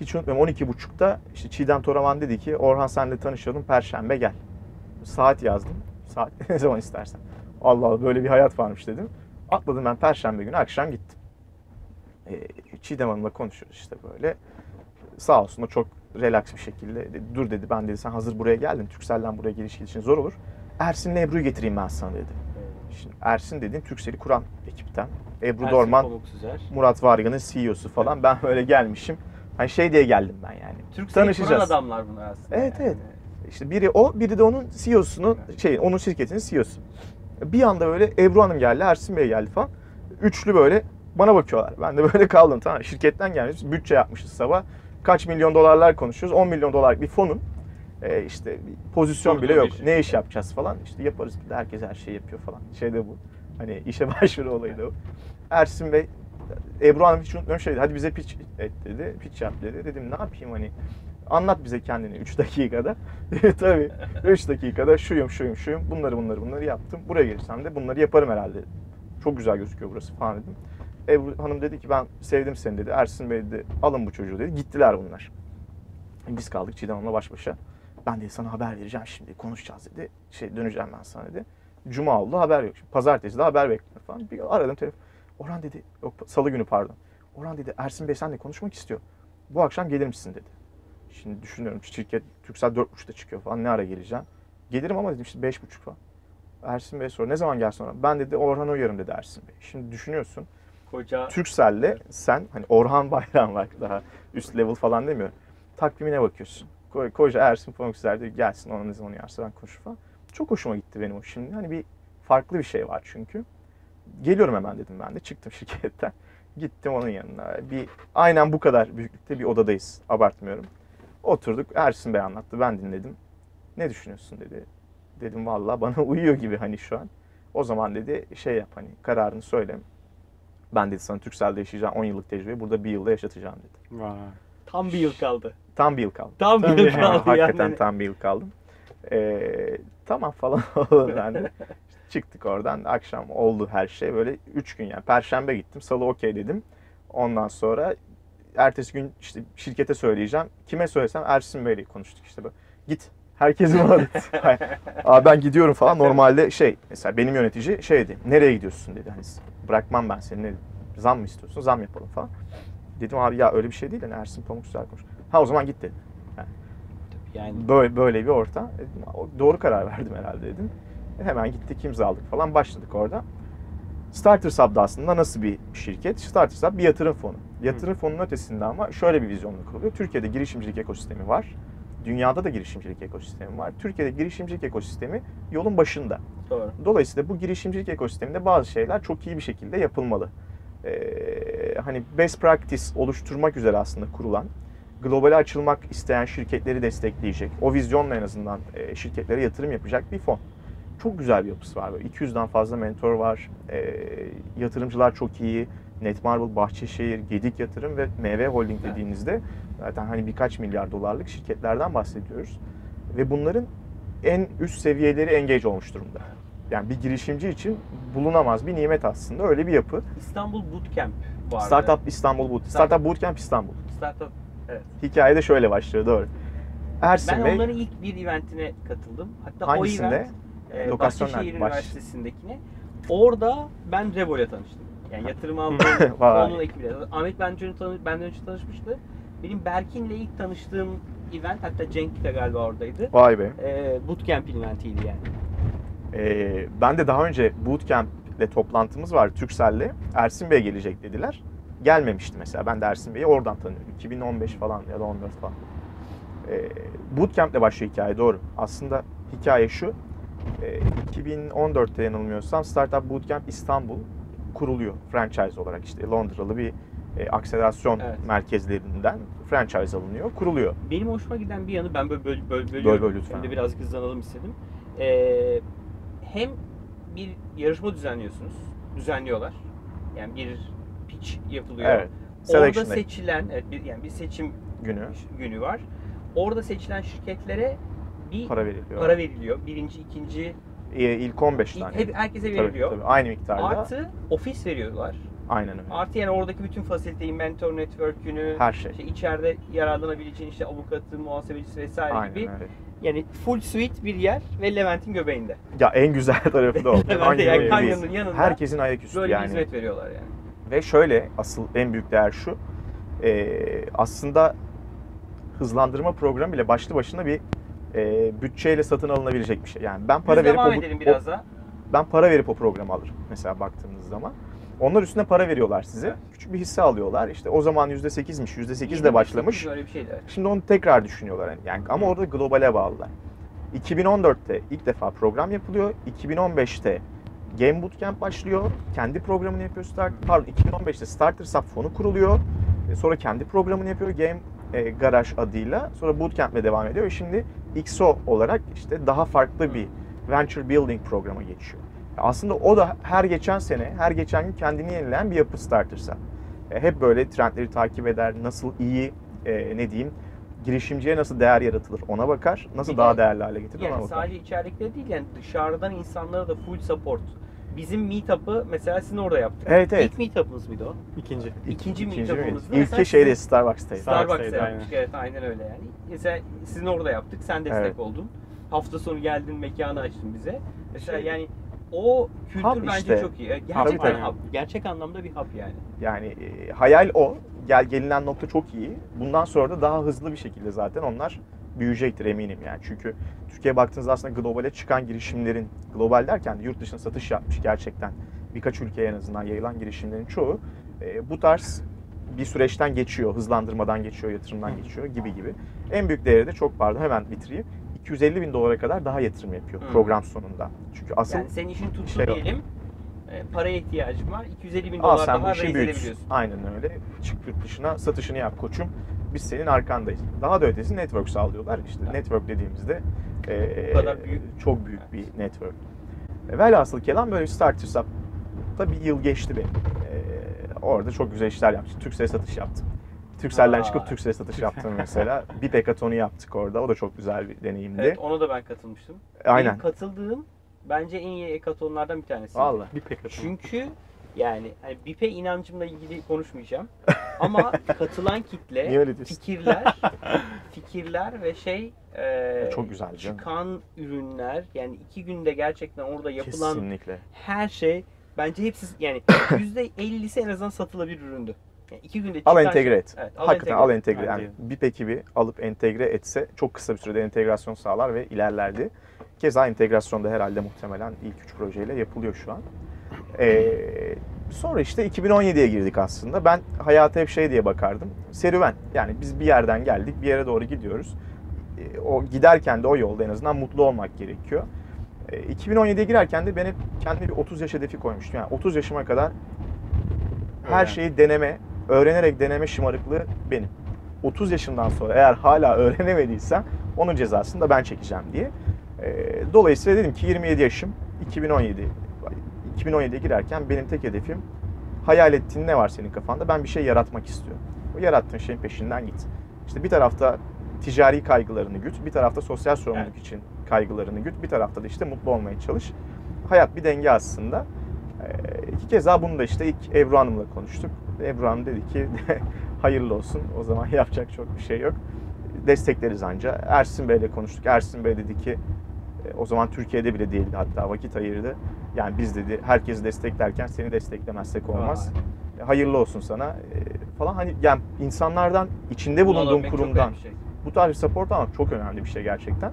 hiç unutmuyorum 12.30'da işte Çiğdem Toraman dedi ki Orhan senle tanışalım Perşembe gel. Saat yazdım. Saat ne zaman istersen. Allah Allah böyle bir hayat varmış dedim. Atladım ben Perşembe günü akşam gittim. Ee, Çiğdem Hanım'la konuşuyoruz işte böyle. Sağ olsun o çok relax bir şekilde. Dur dedi ben dedi sen hazır buraya geldin. Türkcell'den buraya geliş için zor olur. Ersin'le Ebru'yu getireyim ben sana dedi. Şimdi Ersin dediğim Türkcell'i kuran ekipten. Ebru Ersin Dorman. Murat Vargan'ın CEO'su falan. Ben böyle gelmişim. Hani şey diye geldim ben yani. Türkcell'i kuran adamlar bunlar aslında. Evet, yani. evet. İşte biri o, biri de onun CEO'sunun şey, onun şirketinin CEO'su. Bir anda böyle Ebru Hanım geldi, Ersin Bey geldi falan. Üçlü böyle bana bakıyorlar. Ben de böyle kaldım tamam. Şirketten gelmiş, bütçe yapmışız sabah. Kaç milyon dolarlar konuşuyoruz. 10 milyon dolarlık bir fonun e, işte bir pozisyon Kurduğu bile yok. şirket. Ne iş yapacağız falan. İşte yaparız. Herkes her şeyi yapıyor falan. Şey de bu. Hani işe başvuru olayı da o. Ersin Bey, Ebru Hanım hiç unutmuyorum şey dedi. Hadi bize pitch et dedi. Pitch yap dedi. Dedim ne yapayım hani anlat bize kendini 3 dakikada. Tabii 3 dakikada şuyum şuyum şuyum bunları bunları bunları yaptım. Buraya gelirsem de bunları yaparım herhalde. Çok güzel gözüküyor burası falan dedim. Ebru Hanım dedi ki ben sevdim seni dedi. Ersin Bey dedi alın bu çocuğu dedi. Gittiler bunlar. Biz kaldık Çiğdem Hanım'la baş başa. Ben de sana haber vereceğim şimdi konuşacağız dedi. Şey döneceğim ben sana dedi. Cuma oldu haber yok. Şimdi pazartesi de haber bekliyorum falan. Bir aradım telefon. Orhan dedi, yok salı günü pardon. Orhan dedi Ersin Bey seninle konuşmak istiyor. Bu akşam gelir misin dedi. Şimdi düşünüyorum şirket Türksel 4.30'da çıkıyor falan ne ara geleceğim. Gelirim ama dedim işte 5.30 falan. Ersin Bey sonra ne zaman gelsin sonra? Ben dedi Orhan uyarım dedi Ersin Bey. Şimdi düşünüyorsun Koca Türkcell'le sen hani Orhan Bayram var daha üst level falan demiyorum. Takvimine bakıyorsun. Ko- Koca Ersin Pamukser diyor gelsin ona ne zaman uyarsa ben konuşur falan. Çok hoşuma gitti benim o şimdi. Hani bir farklı bir şey var çünkü. Geliyorum hemen dedim ben de. Çıktım şirketten. Gittim onun yanına. Bir aynen bu kadar büyüklükte bir odadayız. Abartmıyorum. Oturduk. Ersin Bey anlattı. Ben dinledim. Ne düşünüyorsun dedi. Dedim vallahi bana uyuyor gibi hani şu an. O zaman dedi şey yap hani kararını söyle. Ben dedi sana Turkcell'de yaşayacağım 10 yıllık tecrübeyi burada bir yılda yaşatacağım dedi. tam bir yıl kaldı. Tam bir yıl kaldı. Tam bir yıl kaldı Hakikaten yani. tam bir yıl kaldım. Ee, tamam falan. İşte çıktık oradan. Akşam oldu her şey. Böyle 3 gün yani. Perşembe gittim. Salı okey dedim. Ondan sonra ertesi gün işte şirkete söyleyeceğim. Kime söylesem Ersin Bey'le konuştuk işte böyle. Git. Herkesi bana Hayır. Aa, ben gidiyorum falan. Normalde şey mesela benim yönetici şeydi. Nereye gidiyorsun dedi. Hani bırakmam ben seni. Ne- Zam mı istiyorsun? Zam yapalım falan. Dedim abi ya öyle bir şey değil. Hani Ersin Pamuk güzel konuş. Ha o zaman git dedi. Yani Böyle, böyle bir ortam. Dedim, "O- Doğru karar verdim herhalde dedim. Hemen gittik imzaladık falan başladık orada. Starters Hub da aslında nasıl bir şirket? Starters Hub bir yatırım fonu. Yatırım fonunun ötesinde ama şöyle bir vizyonla kuruluyor. Türkiye'de girişimcilik ekosistemi var. Dünyada da girişimcilik ekosistemi var. Türkiye'de girişimcilik ekosistemi yolun başında. doğru. Dolayısıyla bu girişimcilik ekosisteminde bazı şeyler çok iyi bir şekilde yapılmalı. Ee, hani best practice oluşturmak üzere aslında kurulan, globale açılmak isteyen şirketleri destekleyecek, o vizyonla en azından e, şirketlere yatırım yapacak bir fon. Çok güzel bir yapısı var. Böyle 200'den fazla mentor var. Ee, yatırımcılar çok iyi. Netmarble, Bahçeşehir, Gedik Yatırım ve MV Holding Evet. dediğinizde zaten hani birkaç milyar dolarlık şirketlerden bahsediyoruz. Ve bunların en üst seviyeleri engage olmuş durumda. Yani bir girişimci için bulunamaz bir nimet aslında öyle bir yapı. İstanbul Bootcamp vardı. Startup İstanbul Boot, Startup Bootcamp İstanbul. Startup. Hikaye de şöyle başlıyor doğru. Ersin Ben Bey onların ilk bir eventine katıldım. Hatta Hangisinde? o event e, Bahçeşehir Üniversitesi'ndekine. Orada ben Revo'yla tanıştım. Yani yatırım aldığım onun ekibiyle. Ahmet benden önce, tanı- benden önce tanışmıştı. Benim Berkin'le ilk tanıştığım event hatta Cenk de galiba oradaydı. vay be. E, bootcamp eventiydi yani. Ee, ben de daha önce Bootcamp ile toplantımız vardı Turkcell'le. Ersin Bey gelecek dediler. Gelmemişti mesela. Ben de Ersin Bey'i oradan tanıyorum. 2015 falan ya da 14 falan. Ee, Bootcamp ile başlıyor hikaye doğru. Aslında hikaye şu. Ee, 2014'te yanılmıyorsam Startup Bootcamp İstanbul kuruluyor franchise olarak işte Londralı bir e, akselerasyon Evet. merkezlerinden franchise alınıyor, kuruluyor. Benim hoşuma giden bir yanı ben böyle böl, böl, Böl, bölüyorum. böl lütfen. Hem de biraz hızlanalım istedim. Ee, hem bir yarışma düzenliyorsunuz. Düzenliyorlar. Yani bir pitch yapılıyor. Evet. Orada seçilen evet bir, yani bir seçim günü günü var. Orada seçilen şirketlere bir para veriliyor. para veriliyor. Birinci, ikinci ilk 15 İlk- tane. hep- herkese Tabii, veriliyor. tabii, aynı miktarda. Artı ofis veriyorlar. Aynen öyle. Artı yani oradaki bütün fasiliteyi, mentor network'ünü, Her şey. işte içeride yararlanabileceğin işte avukatı, muhasebecisi vesaire Aynen gibi. öyle. Yani full suite bir yer ve Levent'in göbeğinde. Ya en güzel tarafı da o. Levent'te yani kanyonun yanında Herkesin ayaküstü böyle yani. bir hizmet veriyorlar yani. Ve şöyle asıl en büyük değer şu. e, aslında hızlandırma programı bile başlı başına bir e, bütçeyle satın alınabilecek bir şey. Yani ben para Biz verip devam o, edelim o- biraz daha. ben para verip o programı alırım mesela baktığınız zaman. Onlar üstüne para veriyorlar size. Evet. Küçük bir hisse alıyorlar. İşte o zaman %8'miş, %8 de 28 başlamış. Öyle bir şeydi. Şimdi onu tekrar düşünüyorlar. Yani. yani ama orada globale bağlılar. 2014'te ilk defa program yapılıyor. 2015'te Game Bootcamp başlıyor. Kendi programını yapıyor. Start, pardon 2015'te Starter Sub fonu kuruluyor. E, Sonra kendi programını yapıyor Game e, Garage adıyla. Sonra Bootcamp'le devam ediyor. Ve şimdi XO olarak işte daha farklı bir Venture Building programa geçiyor. Aslında o da her geçen sene, her geçen gün kendini yenileyen bir yapı Starter Sub. E, Hep böyle trendleri takip eder. Nasıl iyi, e, ne diyeyim, girişimciye nasıl değer yaratılır ona bakar. Nasıl Bir daha de değerli hale getirir ona Yani bakar. sadece içerikleri değil yani dışarıdan insanlara da full support. Bizim meetup'ı mesela sizin orada yaptık. Evet evet. İlk meetup'ınız mıydı o? İkinci. İkinci İkinci mesela İlki şeyde Starbucks'taydı. Starbucks'ta aynen. yaptık evet aynen öyle yani. Mesela sizin orada yaptık sen destek Evet. oldun. Hafta sonu geldin mekanı açtın bize. Mesela Şey- yani o kültür Hub bence işte. çok iyi. Gerçekten Tabii, tabii. hub. Gerçek anlamda bir hub yani. Yani e, hayal o. Gel gelinen nokta çok iyi. Bundan sonra da daha hızlı bir şekilde zaten onlar büyüyecektir eminim yani. Çünkü Türkiye baktığınızda aslında globale çıkan girişimlerin, global derken de yurt dışına satış yapmış gerçekten birkaç ülkeye en azından yayılan girişimlerin çoğu e, bu tarz bir süreçten geçiyor, hızlandırmadan geçiyor, yatırımdan geçiyor gibi gibi. En büyük değeri de çok pardon hemen bitireyim. 250 bin dolara kadar daha yatırım yapıyor Hı. program sonunda. Çünkü asıl Yani senin işin tuttu şey diyelim. E, paraya ihtiyacın var. 250 bin Al dolar daha raise büyüt. edebiliyorsun. Aynen öyle. Çık yurt dışına satışını yap koçum. Biz senin arkandayız. Daha da ötesi network sağlıyorlar. İşte Evet. network dediğimizde e, kadar büyük. çok büyük bir network. E, velhasıl kelam böyle da bir yıl geçti benim. E, orada çok güzel işler yaptım. Türkcell satış yaptım. Türkcell'den Aa. çıkıp Türkcell satış yaptım mesela. bir pekatonu yaptık orada. O da çok güzel bir deneyimdi. Evet ona da ben katılmıştım. Aynen. Benim katıldığım bence en iyi ekatonlardan bir tanesi. Vallahi. Bir pek atın. Çünkü yani hani BİP'e inancımla ilgili konuşmayacağım. Ama katılan kitle, Niye öyle diyorsun? fikirler, fikirler ve şey e, Çok güzel çıkan ürünler yani iki günde gerçekten orada yapılan Kesinlikle. her şey bence hepsi yani %50'si en azından satılabilir üründü. Yani iki günde çıkan Al entegre et. Evet, al Hakikaten entegre al entegre. Yani bir ekibi alıp entegre etse çok kısa bir sürede entegrasyon sağlar ve ilerlerdi. Keza entegrasyon da herhalde muhtemelen ilk üç projeyle yapılıyor şu an. Ee, sonra işte 2017'ye girdik aslında. Ben hayata hep şey diye bakardım. Serüven. Yani biz bir yerden geldik, bir yere doğru gidiyoruz. Ee, o giderken de o yolda en azından mutlu olmak gerekiyor. Ee, 2017'ye girerken de ben hep kendi bir 30 yaş hedefi koymuştum. Yani 30 yaşıma kadar her şeyi deneme, öğrenerek deneme şımarıklığı benim. 30 yaşından sonra eğer hala öğrenemediysem onun cezasını da ben çekeceğim diye. Ee, dolayısıyla dedim ki 27 yaşım 2017 2017'ye girerken benim tek hedefim hayal ettiğin ne var senin kafanda? Ben bir şey yaratmak istiyorum. O yarattığın şeyin peşinden git. İşte bir tarafta ticari kaygılarını güt, bir tarafta sosyal sorumluluk için kaygılarını güt, bir tarafta da işte mutlu olmaya çalış. Hayat bir denge aslında. Ee, iki kez daha bunu da işte ilk Ebru Hanım'la konuştuk. Ebru Hanım dedi ki hayırlı olsun. O zaman yapacak çok bir şey yok. Destekleriz anca. Ersin Bey'le konuştuk. Ersin Bey dedi ki e, o zaman Türkiye'de bile değildi hatta vakit ayırdı. Yani biz dedi herkesi desteklerken seni desteklemezsek olmaz. E, Hayırlı olsun sana e, falan hani yani insanlardan içinde bulunduğum kurumdan şey. bu tarz bir support almak çok önemli bir şey gerçekten.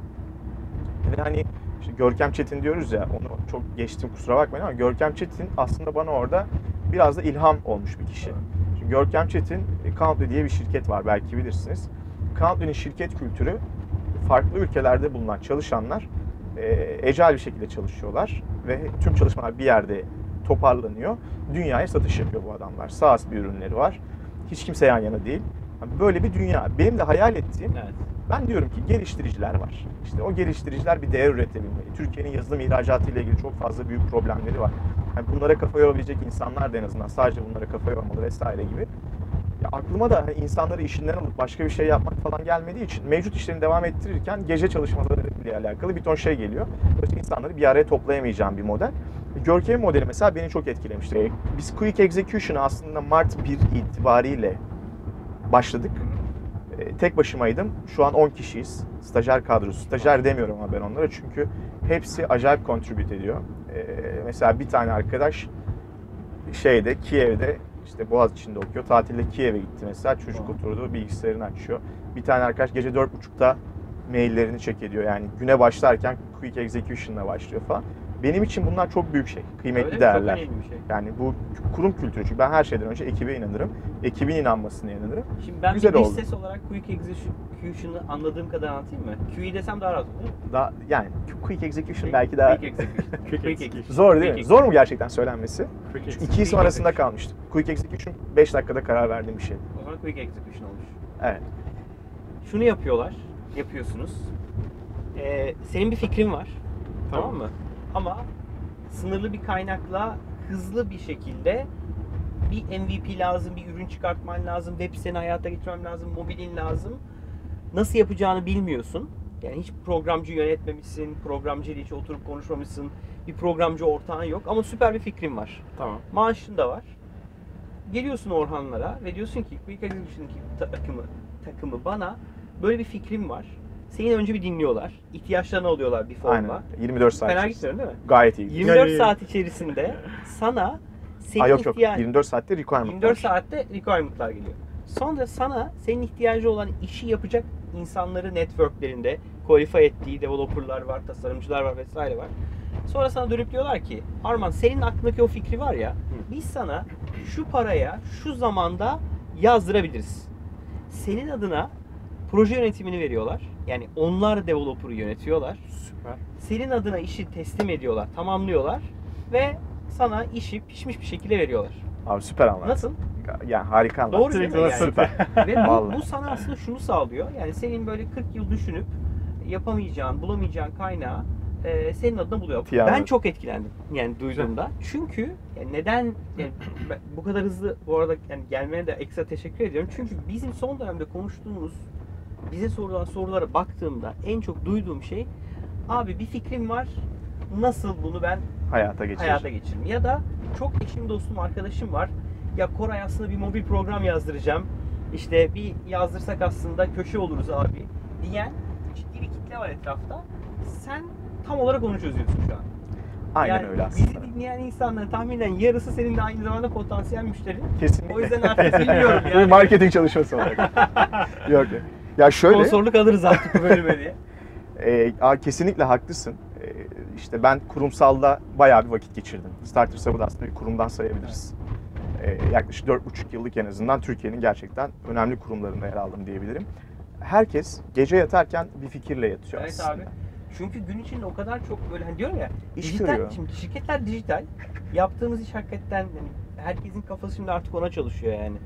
Ve hani işte Görkem Çetin diyoruz ya onu çok geçtim kusura bakmayın ama Görkem Çetin aslında bana orada biraz da ilham olmuş bir kişi. Çünkü Görkem Çetin e, Country diye bir şirket var belki bilirsiniz. Country'nin şirket kültürü farklı ülkelerde bulunan çalışanlar e, ecal bir şekilde çalışıyorlar ve tüm çalışmalar bir yerde toparlanıyor. Dünyaya satış yapıyor bu adamlar. SaaS bir ürünleri var. Hiç kimse yan yana değil. Yani Böyle bir dünya. Benim de hayal ettiğim Evet. ben diyorum ki geliştiriciler var. İşte o geliştiriciler bir değer üretebilmeli. Türkiye'nin yazılım ihracatı ile ilgili çok fazla büyük problemleri var. Yani bunlara kafa yorabilecek insanlar da en azından sadece bunlara kafa yormalı vesaire gibi. Ya aklıma da hani insanları işinden alıp başka bir şey yapmak falan gelmediği için mevcut işlerini devam ettirirken gece çalışmaları ile alakalı bir ton şey geliyor. Böyle insanları bir araya toplayamayacağım bir model. Görkem modeli mesela beni çok etkilemişti. Ee, Biz Quick Execution'ı aslında Mart 1 itibariyle başladık. Ee, Tek başımaydım. Şu an 10 kişiyiz. Stajyer kadrosu. Stajyer demiyorum ama ben onlara çünkü hepsi acayip contribute ediyor. Ee, Mesela bir tane arkadaş şeyde Kiev'de işte Boğaziçi'nde okuyor. Tatilde Kiev'e gitti mesela. Çocuk oturdu bilgisayarını açıyor. Bir tane arkadaş gece 4.30'da maillerini check ediyor. Yani güne başlarken Quick Execution'la başlıyor falan. Benim için bunlar çok büyük şey. Kıymetli Öyle mi? değerler. Çok önemli bir şey. Yani bu kurum kültürü. Çünkü ben her şeyden önce ekibe inanırım. Ekibin inanmasına inanırım. Şimdi ben Güzel bir oldu. ses olarak Quick Execution'ı anladığım kadar anlatayım mı? QE desem daha rahat olur. Daha, yani Quick Execution belki daha Quick Execution. Quick Execution. zor değil mi? Execution. Zor mu gerçekten söylenmesi? Quick Çünkü exit. iki isim Quick arasında Execution. kalmıştım. Quick Execution 5 dakikada karar verdiğim bir şey. O zaman Quick Execution olmuş. Evet. Şunu yapıyorlar, yapıyorsunuz. Ee, senin bir fikrin var, Tamam. mı? Ama sınırlı bir kaynakla hızlı bir şekilde bir MVP lazım, bir ürün çıkartman lazım, web siteni hayata geçirmem lazım, mobilin lazım. Nasıl yapacağını bilmiyorsun. Yani hiç programcı yönetmemişsin, programcı ile hiç oturup konuşmamışsın, bir programcı ortağın yok ama süper bir fikrin var. Tamam. Maaşın da var. Geliyorsun Orhanlara ve diyorsun ki Quick Execution takımı, takımı bana böyle bir fikrim var. Seni önce bir dinliyorlar. İhtiyaçlarını alıyorlar bir formda. Aynen. 24 saat. Fena gitmiyorum değil mi? Gayet iyi. 24 Yani- saat içerisinde sana senin Aa, yok yok. ihtiya- 24 saatte requirement 24 var. saatte requirement'lar geliyor. Sonra sana senin ihtiyacı olan işi yapacak insanları networklerinde qualify ettiği developerlar var, tasarımcılar var vesaire var. Sonra sana dönüp diyorlar ki Arman senin aklındaki o fikri var ya biz sana şu paraya şu zamanda yazdırabiliriz. Senin adına proje yönetimini veriyorlar. Yani onlar developer'ı yönetiyorlar. Süper. Senin adına işi teslim ediyorlar, tamamlıyorlar ve sana işi pişmiş bir şekilde veriyorlar. Abi süper anlattın. Nasıl? Yani harika anlattın. Doğru değil mi? Yani? Süper. Ve bu, bu sana aslında şunu sağlıyor. Yani senin böyle 40 yıl düşünüp yapamayacağın, bulamayacağın kaynağı e, senin adına buluyor. Tiyatro. Ben çok etkilendim yani duyduğumda. Çünkü yani neden yani bu kadar hızlı bu arada yani gelmene de ekstra teşekkür ediyorum. Çünkü bizim son dönemde konuştuğumuz bize sorulan sorulara baktığımda en çok duyduğum şey abi bir fikrim var. Nasıl bunu ben Hayata geçirir. hayata geçiririm. Ya da çok eşim dostum arkadaşım var. Ya Koray aslında bir mobil program yazdıracağım. İşte bir yazdırsak aslında köşe oluruz abi diyen ciddi bir kitle var etrafta. Sen tam olarak onu çözüyorsun şu an. Aynen yani öyle aslında. Bizi dinleyen insanların tahminen yarısı senin de aynı zamanda potansiyel müşterin. Kesinlikle. O yüzden artık bilmiyorum Bir yani. marketing çalışması olarak. yok yok. Ya şöyle. Sponsorluk alırız artık bu bölüme diye. E, aa, kesinlikle haklısın. E, işte ben kurumsalda bayağı bir vakit geçirdim. Starter Sub'ı da aslında bir kurumdan sayabiliriz. E, yaklaşık 4,5 yıllık en azından Türkiye'nin gerçekten önemli kurumlarında yer aldım diyebilirim. Herkes gece yatarken bir fikirle yatıyor Evet aslında. abi. Çünkü gün içinde o kadar çok böyle hani diyorum ya İş dijital görüyor. şimdi şirketler dijital. Yaptığımız iş hakikaten yani herkesin kafası şimdi artık ona çalışıyor yani.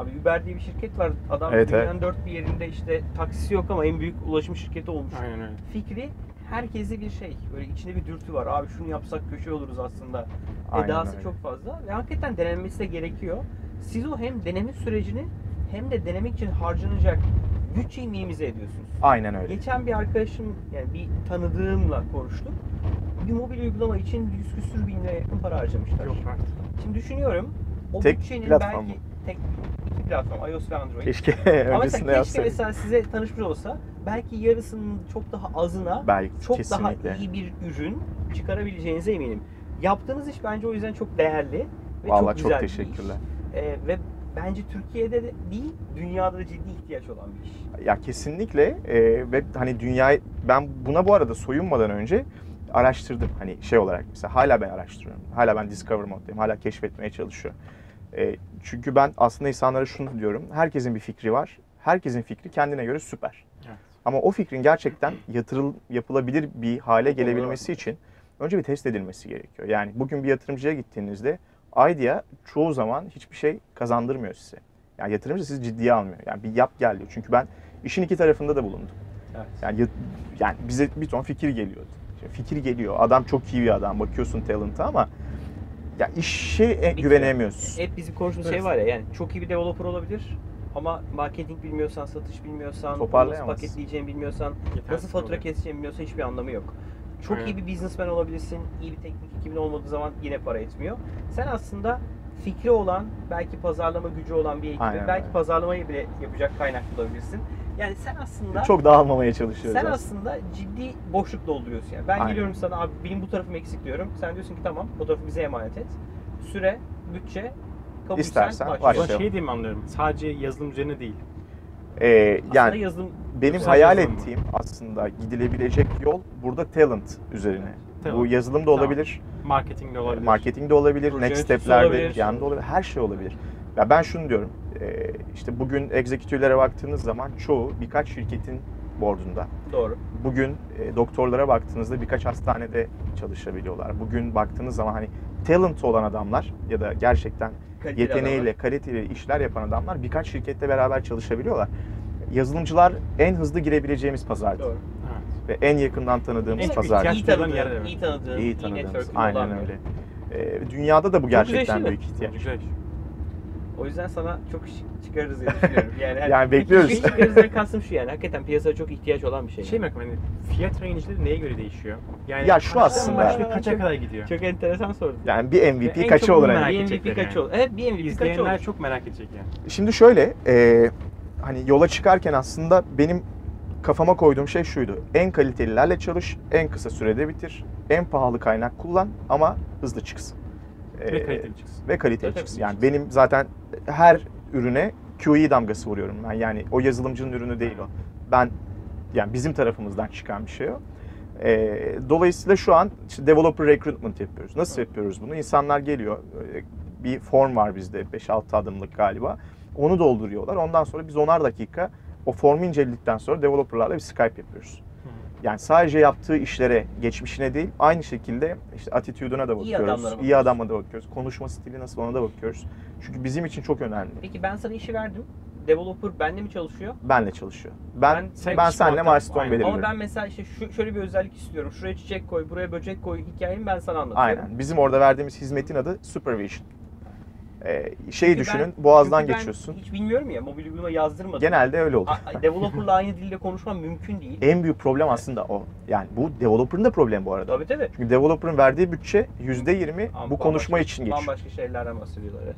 Abi Uber diye bir şirket var. Adam Evet, dünyanın dört bir yerinde işte taksisi yok ama en büyük ulaşım şirketi olmuş. Aynen öyle. Fikri herkese bir şey. Böyle içinde bir dürtü var. Abi şunu yapsak köşe oluruz aslında. Aynen Edası öyle. çok fazla ve hakikaten denenmesi de gerekiyor. Siz o hem deneme sürecini hem de denemek için harcanacak bütçeyi minimize ediyorsunuz. Aynen öyle. Geçen bir arkadaşım yani bir tanıdığımla konuştuk. Bir mobil uygulama için 100 küsür bin liraya yakın para harcamışlar. Yok artık. Şimdi düşünüyorum o Tek bütçenin platform belki tek iki platform iOS ve Android. Keşke Ama öncesinde mesela keşke mesela size tanışmış olsa belki yarısının çok daha azına Belki çok kesinlikle. daha iyi bir ürün çıkarabileceğinize eminim. Yaptığınız iş bence o yüzden çok değerli ve Vallahi çok çok, güzel bir iş. teşekkürler. Ee, ve bence Türkiye'de de değil, dünyada da ciddi ihtiyaç olan bir iş. Ya kesinlikle e, ve hani dünyayı ben buna bu arada soyunmadan önce araştırdım. Hani şey olarak mesela hala ben araştırıyorum. Hala ben discover moddayım. Hala keşfetmeye çalışıyorum. E, çünkü ben aslında insanlara şunu diyorum. Herkesin bir fikri var. Herkesin fikri kendine göre süper. Evet. Ama o fikrin gerçekten yatırıl yapılabilir bir hale gelebilmesi için önce bir test edilmesi gerekiyor. Yani bugün bir yatırımcıya gittiğinizde idea çoğu zaman hiçbir şey kazandırmıyor size. Yani yatırımcı sizi ciddiye almıyor. Yani bir yap gel diyor. Çünkü ben işin iki tarafında da bulundum. Evet. Yani, yani bize bir ton fikir geliyor. Şimdi fikir geliyor. Adam çok iyi bir adam. Bakıyorsun talent'a ama Ya işe e, Bitmiyor. güvenemiyorsun. Hep bizim konuştuğumuz şey var ya yani çok iyi bir developer olabilir ama marketing bilmiyorsan, satış bilmiyorsan, nasıl paketleyeceğini bilmiyorsan, Yetersiz nasıl fatura oluyor. keseceğini bilmiyorsan hiçbir anlamı yok. Çok Aynen. iyi bir businessman olabilirsin, iyi bir teknik ekibin olmadığı zaman yine para etmiyor. Sen aslında fikri olan, belki pazarlama gücü olan bir ekibi, Aynen belki pazarlamayı bile yapacak kaynak bulabilirsin. Yani sen aslında Çok dağılmamaya çalışıyoruz. sen aslında. ciddi boşluk dolduruyorsun yani. Ben Aynen. geliyorum sana abi benim bu tarafım eksik diyorum. Sen diyorsun ki tamam bu tarafı bize emanet et. Süre, bütçe, kabul İstersen sen, başla. Ama şey diye mi anlıyorum? Sadece yazılım üzerine değil. Ee, Aslında yani yazılım benim hayal yazılım ettiğim aslında gidilebilecek yol burada talent üzerine. Talent. Bu yazılım da Tamam. olabilir, Marketing de olabilir. marketing de olabilir, Proje next step'lerde olabilir. yanında olabilir, her şey olabilir. Ya ben şunu diyorum, işte bugün executive'lere baktığınız zaman çoğu birkaç şirketin board'unda. doğru. Bugün e, doktorlara baktığınızda birkaç hastanede çalışabiliyorlar. Bugün baktığınız zaman hani talent olan adamlar ya da gerçekten Kaliteli yeteneğiyle, adamlar. kaliteli işler yapan adamlar birkaç şirkette beraber çalışabiliyorlar. Yazılımcılar en hızlı girebileceğimiz pazar Doğru. Evet. ve en yakından tanıdığımız En pazar. İyi duyulan tanıdığın, yer, evet. iyi tanıdığın, iyi, İyi tanıdığımız. olan Aynen öyle. Ee, dünyada da bu gerçekten şey büyük ihtiyaç. Güzel. O yüzden sana çok iş çıkarırız diye düşünüyorum. Yani, hani Yani bekliyoruz. İş çıkarırızdan kastım şu yani. Hakikaten piyasaya çok ihtiyaç olan bir şey. Şey mi hani fiyat range'leri neye göre değişiyor? Yani Ya şu aslında- başlıyor, kaça kadar gidiyor? Çok enteresan sordun. Yani bir MVP en kaçı çok olur merak Bir MVP edecekler kaç yani. olur? Evet bir MVP İzleyenler olur? çok merak edecek yani. Şimdi şöyle, e, hani yola çıkarken aslında benim kafama koyduğum şey şuydu. En kalitelilerle çalış, en kısa sürede bitir, en pahalı kaynak kullan ama hızlı çıksın. Ve Ee, kaliteli çıksın. ve kaliteli çıksın. Yani çıksın. benim zaten her ürüne QE damgası vuruyorum ben. Yani o yazılımcının ürünü değil o. Ben yani bizim tarafımızdan çıkan bir şey o. Ee, dolayısıyla şu an işte developer recruitment yapıyoruz. Nasıl yapıyoruz bunu? İnsanlar geliyor. e, Bir form var bizde 5-6 adımlık galiba. Onu dolduruyorlar. Ondan sonra biz 10'ar dakika o formu inceledikten sonra developerlarla bir Skype yapıyoruz. Yani sadece yaptığı işlere, geçmişine değil, aynı şekilde işte attitude'una da bakıyoruz. İyi bakıyoruz. adama da bakıyoruz. Konuşma stili nasıl ona da bakıyoruz. Çünkü bizim için çok önemli. Peki ben sana işi verdim. Developer bende mi çalışıyor? Benle çalışıyor. Ben Ben- ben, sen- seninle Aynen. milestone belirliyorum. Ama ben mesela işte şu, şöyle bir özellik istiyorum. Şuraya çiçek koy, buraya böcek koy hikayemi ben sana anlatıyorum. Aynen. Bizim orada verdiğimiz hizmetin adı supervision. Ee, şeyi Çünkü düşünün, ben- boğazdan çünkü ben geçiyorsun. Hiç bilmiyorum ya mobil uygulama yazdırmadım. Genelde öyle olur. A- Developer'la aynı dilde konuşmam mümkün değil. en büyük problem aslında o. Yani bu developer'ın da problemi bu arada. Tabii tabii. Çünkü developer'ın verdiği bütçe %20 Ama bu konuşma bambaşka- için geçiyor. Bambaşka şeylerden bahsediyorlar evet.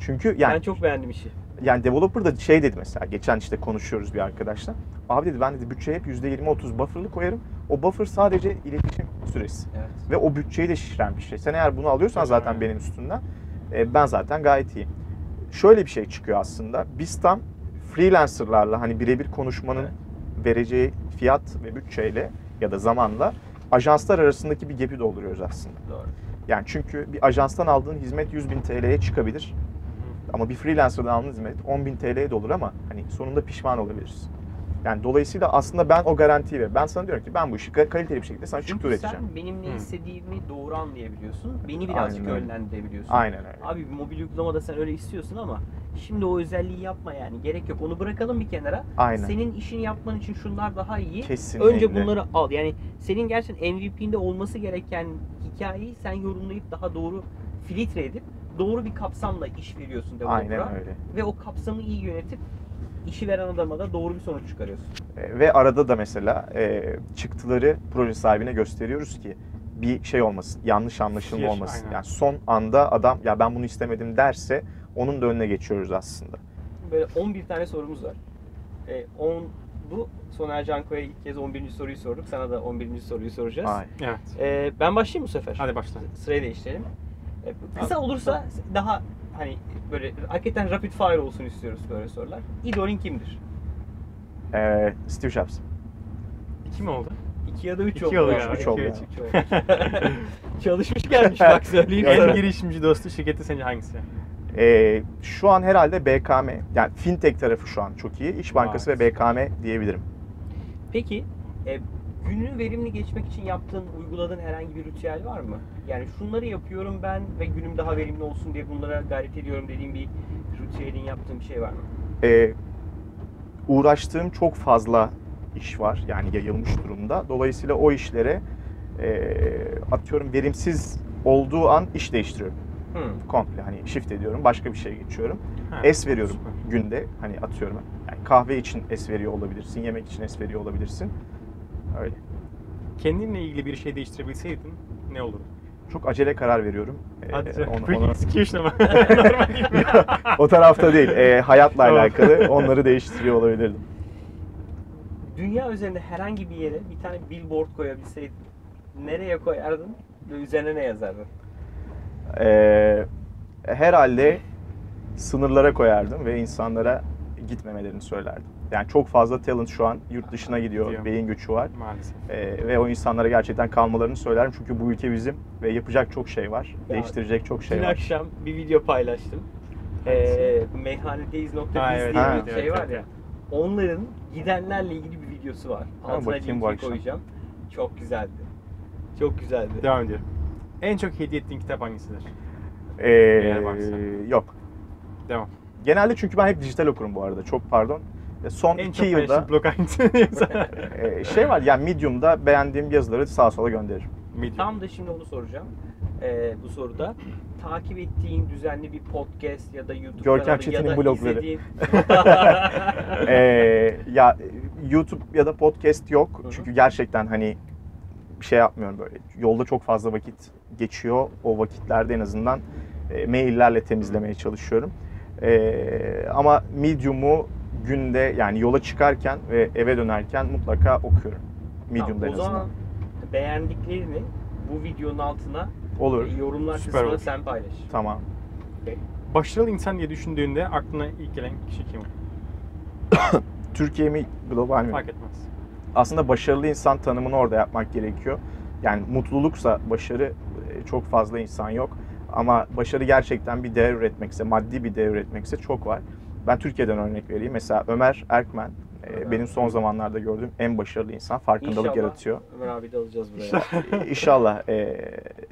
Çünkü yani ben çok beğendim işi. yani developer da şey dedi mesela geçen işte konuşuyoruz bir arkadaşla. Abi dedi ben dedi bütçeye hep %20-30 buffer'lı koyarım. O buffer sadece iletişim süresi. Evet. Ve o bütçeyi de şişiren bir şey. Sen eğer bunu alıyorsan zaten benim üstümden e, ben zaten gayet iyiyim. Şöyle bir şey çıkıyor aslında. Biz tam freelancerlarla hani birebir konuşmanın Evet. vereceği fiyat ve bütçeyle ya da zamanla ajanslar arasındaki bir gap'i dolduruyoruz aslında. Doğru. Yani çünkü bir ajanstan aldığın hizmet 100 bin TL'ye çıkabilir. Ama bir freelancer'dan aldığın hizmet 10 bin TL'ye de olur ama hani sonunda pişman olabiliriz. Yani dolayısıyla aslında ben o garantiyi ver. Ben sana diyorum ki ben bu işi ka- kaliteli bir şekilde sana çıktı Çünkü üreteceğim. sen benim ne istediğimi doğru anlayabiliyorsun. Beni birazcık Aynen yönlendirebiliyorsun. Aynen öyle. Abi bir mobil uygulamada sen öyle istiyorsun ama şimdi o özelliği yapma yani. Gerek yok. Onu bırakalım bir kenara. Aynen. Senin işini yapman için şunlar daha iyi. Kesinlikle. Önce bunları al. Yani senin gerçekten MVP'nde olması gereken hikayeyi sen yorumlayıp daha doğru filtre edip doğru bir kapsamla iş veriyorsun developer'a. Aynen öyle. Ve o kapsamı iyi yönetip işi veren adama da doğru bir sonuç çıkarıyorsun. E, Ve arada da mesela e, çıktıları proje sahibine gösteriyoruz ki bir şey olmasın, yanlış anlaşılma Fikir, olmasın. aynen. Yani son anda adam ya ben bunu istemedim derse onun da önüne geçiyoruz aslında. Böyle 11 tane sorumuz var. E, 10 bu Soner Canko'ya ilk kez 11. soruyu sorduk. Sana da 11. soruyu soracağız. Ay. Evet. E, ben başlayayım bu sefer. Hadi başla. Sırayı değiştirelim. E, kısa olursa daha hani böyle hakikaten rapid fire olsun istiyoruz böyle sorular. İdolün kimdir? E, Steve Jobs. İki mi oldu? 2 ya da 3 İki oldu. oldu ya. galiba, Üç iki, oldu üç. oldu. Çalışmış gelmiş bak söyleyeyim en sana. girişimci dostu şirketi sence hangisi? E, şu an herhalde BKM, yani fintech tarafı şu an çok iyi. İş Bankası ve BKM diyebilirim. Peki e, gününü verimli geçmek için yaptığın, uyguladığın herhangi bir ritüel var mı? Yani şunları yapıyorum ben ve günüm daha verimli olsun diye bunlara gayret ediyorum dediğin bir ritüelin yaptığın bir şey var mı? E, uğraştığım çok fazla iş var. Yani yayılmış durumda. Dolayısıyla o işlere e, atıyorum verimsiz olduğu an iş değiştiriyorum. Hı. Komple hani shift ediyorum, başka bir şeye geçiyorum. Ha, Es veriyorum süper. günde. Hani atıyorum. Yani kahve için es veriyor olabilirsin, yemek için es veriyor olabilirsin. Öyle. Kendinle ilgili bir şey değiştirebilseydin ne olurdu? Çok acele karar veriyorum. Ee, Hadi onu- Quick onu- execution ama. Normal gibi. o tarafta değil. Ee, hayatla Tamam. alakalı onları değiştiriyor olabilirdim. Dünya üzerinde herhangi bir yere bir tane billboard koyabilseydin nereye koyardın ve üzerine ne yazardın? Ee, herhalde sınırlara koyardım ve insanlara gitmemelerini söylerdim. Yani çok fazla talent şu an yurt dışına gidiyor, Gidiyor. beyin göçü var. Maalesef. Ee, ve o insanlara gerçekten kalmalarını söylerim çünkü bu ülke bizim ve yapacak çok şey var, Ya, değiştirecek çok şey Dün var. akşam bir video paylaştım. Ee, meyhanedeyiz.biz Ha, evet, diye evet, bir evet, şey var evet, ya. Onların gidenlerle ilgili bir videosu var. Altına linki koyacağım. Çok güzeldi. Çok güzeldi. Devam ediyorum. En çok hediye ettiğin kitap hangisidir? Ee, yok. Devam. Genelde çünkü ben hep dijital okurum bu arada. Çok pardon. E, Son En iki çok yılda blog e, şey var yani Medium'da beğendiğim yazıları sağa sola gönderirim. Medium. Tam da şimdi onu soracağım. Ee, bu soruda takip ettiğin düzenli bir podcast ya da YouTube Görkem kanalı Çetin'in ya da blogları. izlediğin... Ee, ya YouTube ya da podcast yok. Hı hı. Çünkü gerçekten hani bir şey yapmıyorum böyle. Yolda çok fazla vakit geçiyor. O vakitlerde en azından e, maillerle temizlemeye çalışıyorum. Ee, ama Medium'u günde yani yola çıkarken ve eve dönerken mutlaka okuyorum. Medium'da Tamam, en o azından. zaman beğendiklerini bu videonun altına Olur. e, yorumlar Süper kısmına olur. sen paylaş. Tamam. Başarılı insan diye düşündüğünde aklına ilk gelen kişi kim? Türkiye mi global mi? Fark etmez. aslında başarılı insan tanımını orada yapmak gerekiyor. Yani mutluluksa başarı e, çok fazla insan yok. Ama başarı gerçekten bir değer üretmekse, maddi bir değer üretmekse çok var. Ben Türkiye'den örnek vereyim. Mesela Ömer Erkmen e, Evet. benim son zamanlarda gördüğüm en başarılı insan. Farkındalık İnşallah yaratıyor. Ömer abi de alacağız buraya. E, İnşallah e,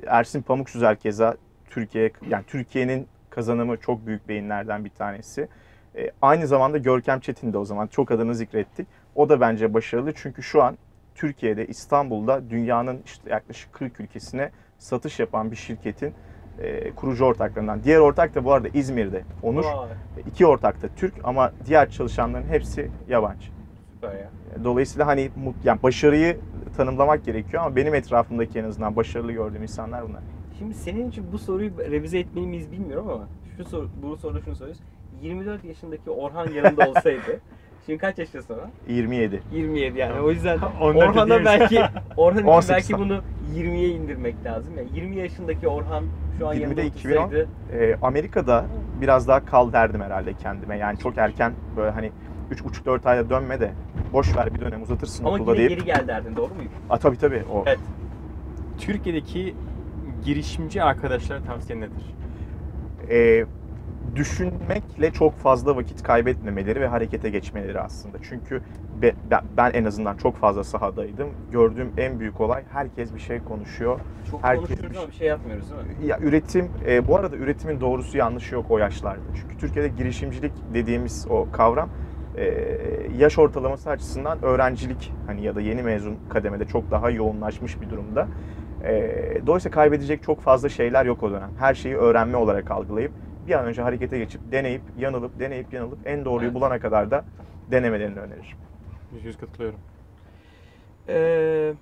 Ersin Pamuksüzer keza Türkiye yani Türkiye'nin kazanımı çok büyük beyinlerden bir tanesi. E, aynı zamanda Görkem Çetin de o zaman çok adını zikrettik. O da bence başarılı çünkü şu an Türkiye'de İstanbul'da dünyanın işte yaklaşık 40 ülkesine satış yapan bir şirketin e, kurucu ortaklarından. Diğer ortak da bu arada İzmir'de Onur. Vay, İki ortak da Türk ama diğer çalışanların hepsi yabancı. süper ya. Dolayısıyla hani yani başarıyı tanımlamak gerekiyor ama benim etrafımdaki en azından başarılı gördüğüm insanlar bunlar. Şimdi senin için bu soruyu revize etmeli miyiz bilmiyorum ama şu soru, bu soruda şunu soruyoruz. 24 yaşındaki Orhan yanında olsaydı Şimdi kaç yaşındasın sonra? 27. 27 yani. O yüzden Ondan Orhan'a belki Orhan için 18 belki bunu 20'ye indirmek lazım. Yani 20 yaşındaki Orhan şu an 20'de yanında 2010. otursaydı Ee, Amerika'da biraz daha kal derdim herhalde kendime. Yani çok erken böyle hani 3,5-4 ayda dönme de boş ver bir dönem uzatırsın ama okulda yine deyip. geri gel derdin doğru muyum? Aa, tabii tabii. O. Evet. Türkiye'deki girişimci arkadaşlara tavsiyen nedir? Ee, düşünmekle çok fazla vakit kaybetmemeleri ve harekete geçmeleri aslında. Çünkü be- ben, en azından çok fazla sahadaydım. Gördüğüm en büyük olay herkes bir şey konuşuyor. Çok Herkes konuşuyoruz bir ama bir şey yapmıyoruz değil mi? Ya üretim, e, bu arada üretimin doğrusu yanlışı yok o yaşlarda. Çünkü Türkiye'de girişimcilik dediğimiz o kavram e, yaş ortalaması açısından öğrencilik hani ya da yeni mezun kademede çok daha yoğunlaşmış bir durumda. E, dolayısıyla kaybedecek çok fazla şeyler yok o dönem. Her şeyi öğrenme olarak algılayıp bir an önce harekete geçip deneyip yanılıp deneyip yanılıp en doğruyu Evet. bulana kadar da denemelerini öneririm. %100 katılıyorum. Ee,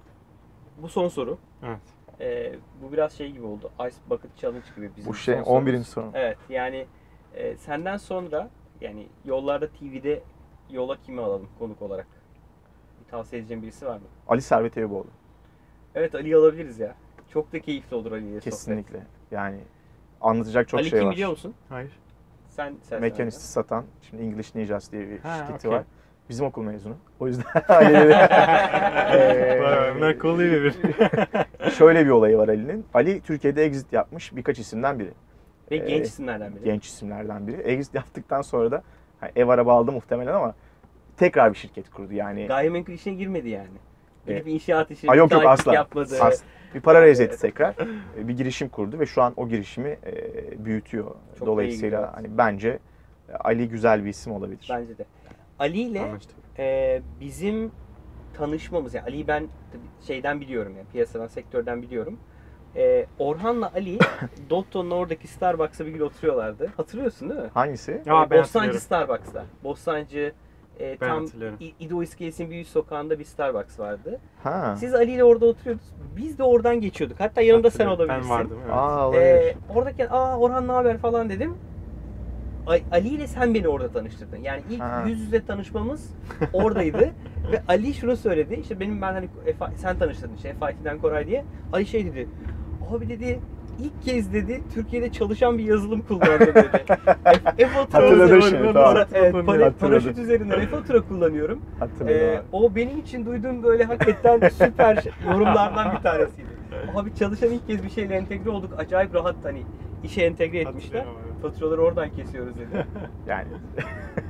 bu son soru. Evet. Ee, bu biraz şey gibi oldu. Ice Bucket Challenge gibi bizim Bu şey son 11. sorumuz. soru. Evet yani e, senden sonra yani yollarda TV'de yola kimi alalım konuk olarak? Bir tavsiye edeceğim birisi var mı? Ali Servet Eyüboğlu. Evet Ali'yi alabiliriz ya. Çok da keyifli olur Ali ile sohbet. Kesinlikle. Yani anlatacak çok Ali şey kim var. biliyor musun? Hayır. Sen sen Mekanisti satan, şimdi English Ninjas diye bir Ha, şirketi okey. var. Bizim okul mezunu. O yüzden Ali'yle Ee, bunlar kolay bir. şöyle bir olayı var Ali'nin. Ali Türkiye'de exit yapmış birkaç isimden biri. Ve Ee, genç isimlerden biri. Genç isimlerden biri. Exit yaptıktan sonra da hani ev araba aldı muhtemelen ama tekrar bir şirket kurdu. Yani Gayrimenkul işine girmedi yani. Gidip Evet. inşaat işi, Aa, yok yok asla. yapmadı. Asla. Bir para raise etti tekrar. Ee, Bir girişim kurdu ve şu an o girişimi e, büyütüyor. Çok Dolayısıyla hani bence Ali güzel bir isim olabilir. Bence de. Ali ile Anlaştık. e, bizim tanışmamız yani Ali'yi ben tabii şeyden biliyorum yani piyasadan sektörden biliyorum. Ee, Orhan'la Ali Dotto'nun oradaki Starbucks'a bir gün oturuyorlardı. Hatırlıyorsun değil mi? Hangisi? Ya ben Bostancı hatırlıyorum. Starbucks'ta. Bostancı e, Ben tam İdo İskelesi'nin bir üst sokağında bir Starbucks vardı. Ha. Siz Ali ile orada oturuyordunuz. Biz de oradan geçiyorduk. Hatta yanımda sen olabilirsin. Ben vardım evet. Aa olabilir. Ee, oradayken aa Orhan ne haber falan dedim. Ali ile sen beni orada tanıştırdın. Yani ilk Ha. yüz yüze tanışmamız oradaydı. Ve Ali şunu söyledi. İşte benim ben hani sen tanıştırdın işte F5'den Koray diye. Ali şey dedi. Abi dedi ilk kez dedi Türkiye'de çalışan bir yazılım kullandım dedi. F- F-Fatura Hatırladı şimdi, tamam. Evet, para- Hatırladı. paraşüt üzerinden F-Fatura kullanıyorum. Hatırladım. Ee, o benim için duyduğum böyle hakikaten süper şey- yorumlardan bir tanesiydi. Abi çalışan ilk kez bir şeyle entegre olduk. Acayip rahat hani işe entegre etmişler. Faturaları oradan kesiyoruz dedi. yani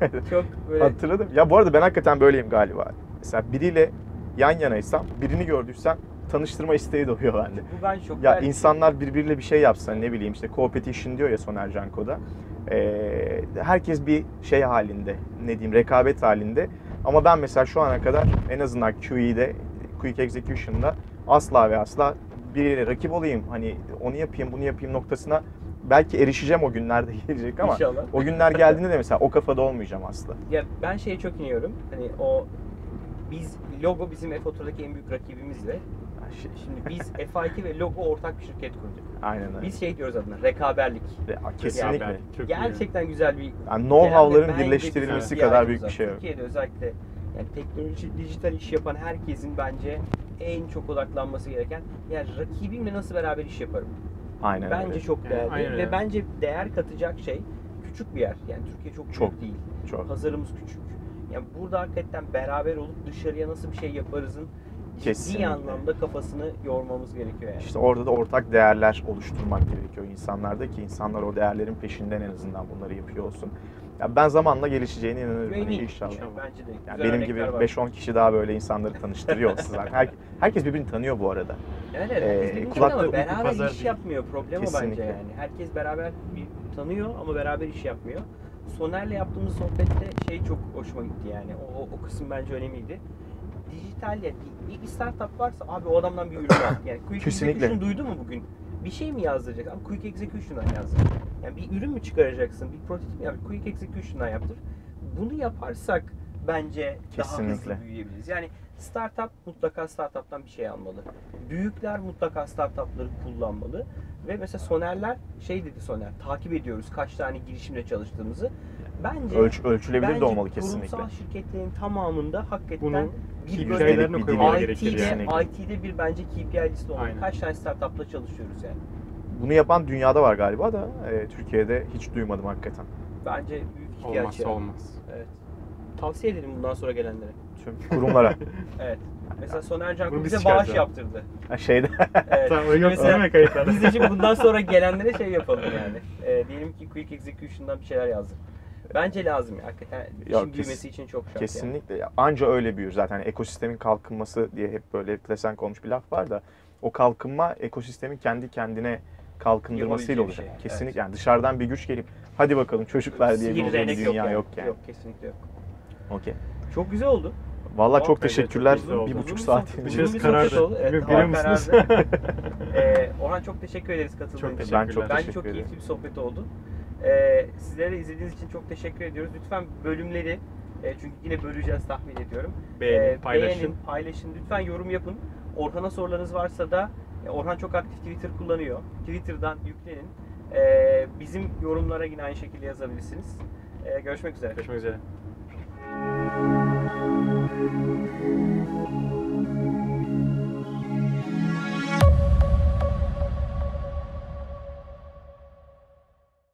Çok böyle hatırladım. Ya bu arada ben hakikaten böyleyim galiba. Mesela biriyle yan yanaysam, birini gördüysem tanıştırma isteği doğuyor bende. bu ben çok Ya ben- insanlar birbiriyle bir şey yapsa ne bileyim işte competition diyor ya Soner Canko'da. Ee, herkes bir şey halinde, ne diyeyim rekabet halinde. Ama ben mesela şu ana kadar en azından QE'de, Quick Execution'da asla ve asla biriyle rakip olayım. Hani onu yapayım, bunu yapayım noktasına belki erişeceğim o günlerde gelecek ama İnşallah. o günler geldiğinde de mesela o kafada olmayacağım asla. Ya ben şeye çok iniyorum. Hani o biz logo bizim F-Fatura'daki en büyük rakibimizle. Şey- Şimdi biz F2 ve logo ortak bir şirket kurduk. Aynen öyle. Biz şey diyoruz adına rekaberlik. Kesinlikle. Yani çok iyi. Gerçekten güzel bir Yani know-how'ların birleştirilmesi güzel kadar bir büyük bir şey var. yok. Türkiye'de özellikle yani teknoloji, dijital iş yapan herkesin bence en çok odaklanması gereken yani rakibimle nasıl beraber iş yaparım. Aynen bence öyle. çok Yani değerli aynen ve öyle. bence değer katacak şey küçük bir yer. Yani Türkiye çok, Çok. büyük değil. Çok. Pazarımız küçük. Yani burada hakikaten beraber olup dışarıya nasıl bir şey yaparızın ciddi Kesinlikle. anlamda kafasını yormamız gerekiyor yani. İşte orada da ortak değerler oluşturmak gerekiyor insanlarda ki insanlar o değerlerin peşinden en azından bunları yapıyor olsun. Ya ben zamanla gelişeceğine inanıyorum hani Eminim. inşallah. Yani Bence de. Yani Güzel benim gibi örnekler var. 5-10 kişi daha böyle insanları tanıştırıyor olsun zaten. Her- herkes birbirini tanıyor bu arada. Evet, evet. Ee, kulakta ama beraber pazar iş değil. yapmıyor. Problem o bence Kesinlikle. yani. Herkes beraber bir tanıyor ama beraber iş yapmıyor. Soner'le yaptığımız sohbette şey çok hoşuma gitti yani. O, o, o kısım bence önemliydi. Dijital ya bir, bir startup varsa abi o adamdan bir ürün al. Yani Quick Kesinlikle. Execution duydun mu bugün? Bir şey mi yazdıracak? Ama Quick Execution'dan yazdır. Yani bir ürün mü çıkaracaksın? Bir prototip mi yap? Quick Execution'dan yaptır. Bunu yaparsak bence daha Kesinlikle. hızlı büyüyebiliriz. Yani startup mutlaka startup'tan bir şey almalı. Büyükler mutlaka startup'ları kullanmalı. Ve mesela Soner'ler şey dedi Soner, takip ediyoruz kaç tane girişimle çalıştığımızı. Bence Ölç, ölçülebilir bence de olmalı kesinlikle. kurumsal şirketlerin tamamında hakikaten Bunu bir koymaları dili. gerekir IT'de, yani. IT'de bir bence KPI liste olmalı. Kaç tane startup'la çalışıyoruz yani. Bunu yapan dünyada var galiba da e, Türkiye'de hiç duymadım hakikaten. Bence büyük ihtiyaç Olmazsa yani. olmaz. Evet. Tavsiye edelim bundan sonra gelenlere. Tüm kurumlara. Evet. Mesela Soner biz bize bağış yaptırdı. Ha, Şeyde Evet. Tamam, yok mesela kayıtlarda? Biz de şimdi bundan sonra gelenlere şey yapalım yani. Ee, diyelim ki Quick Execution'dan bir şeyler yazdık. Bence lazım ya. Hakikaten işin Yok, kes- büyümesi için çok şart yani. kesinlikle ya, anca öyle büyür zaten Yani ekosistemin kalkınması diye hep böyle plesen olmuş bir laf var da o kalkınma ekosistemin kendi kendine kalkındırmasıyla olacak. şey, Kesinlikle yani dışarıdan bir güç gelip hadi bakalım çocuklar diye bir dünya yani. yok yani. Yok kesinlikle yok. Okey. Çok güzel oldu. Vallahi Çok çok çok teşekkürler. oldu. bir buçuk bir saat. sohbet- Biraz karardı. oldu. Evet, Biliyor musunuz? ee, Orhan çok teşekkür ederiz katıldığın Çok için. teşekkürler. Ben çok Bence teşekkür çok keyifli bir sohbet oldu. Ee, sizlere de izlediğiniz için çok teşekkür ediyoruz. Lütfen bölümleri e, çünkü yine böleceğiz tahmin ediyorum. Beğenin, Ee, paylaşın. beğenin, paylaşın. Lütfen yorum yapın. Orhan'a sorularınız varsa da e, Orhan çok aktif Twitter kullanıyor. Twitter'dan yüklenin. Ee, bizim yorumlara yine aynı şekilde yazabilirsiniz. Ee, görüşmek üzere. Görüşmek üzere.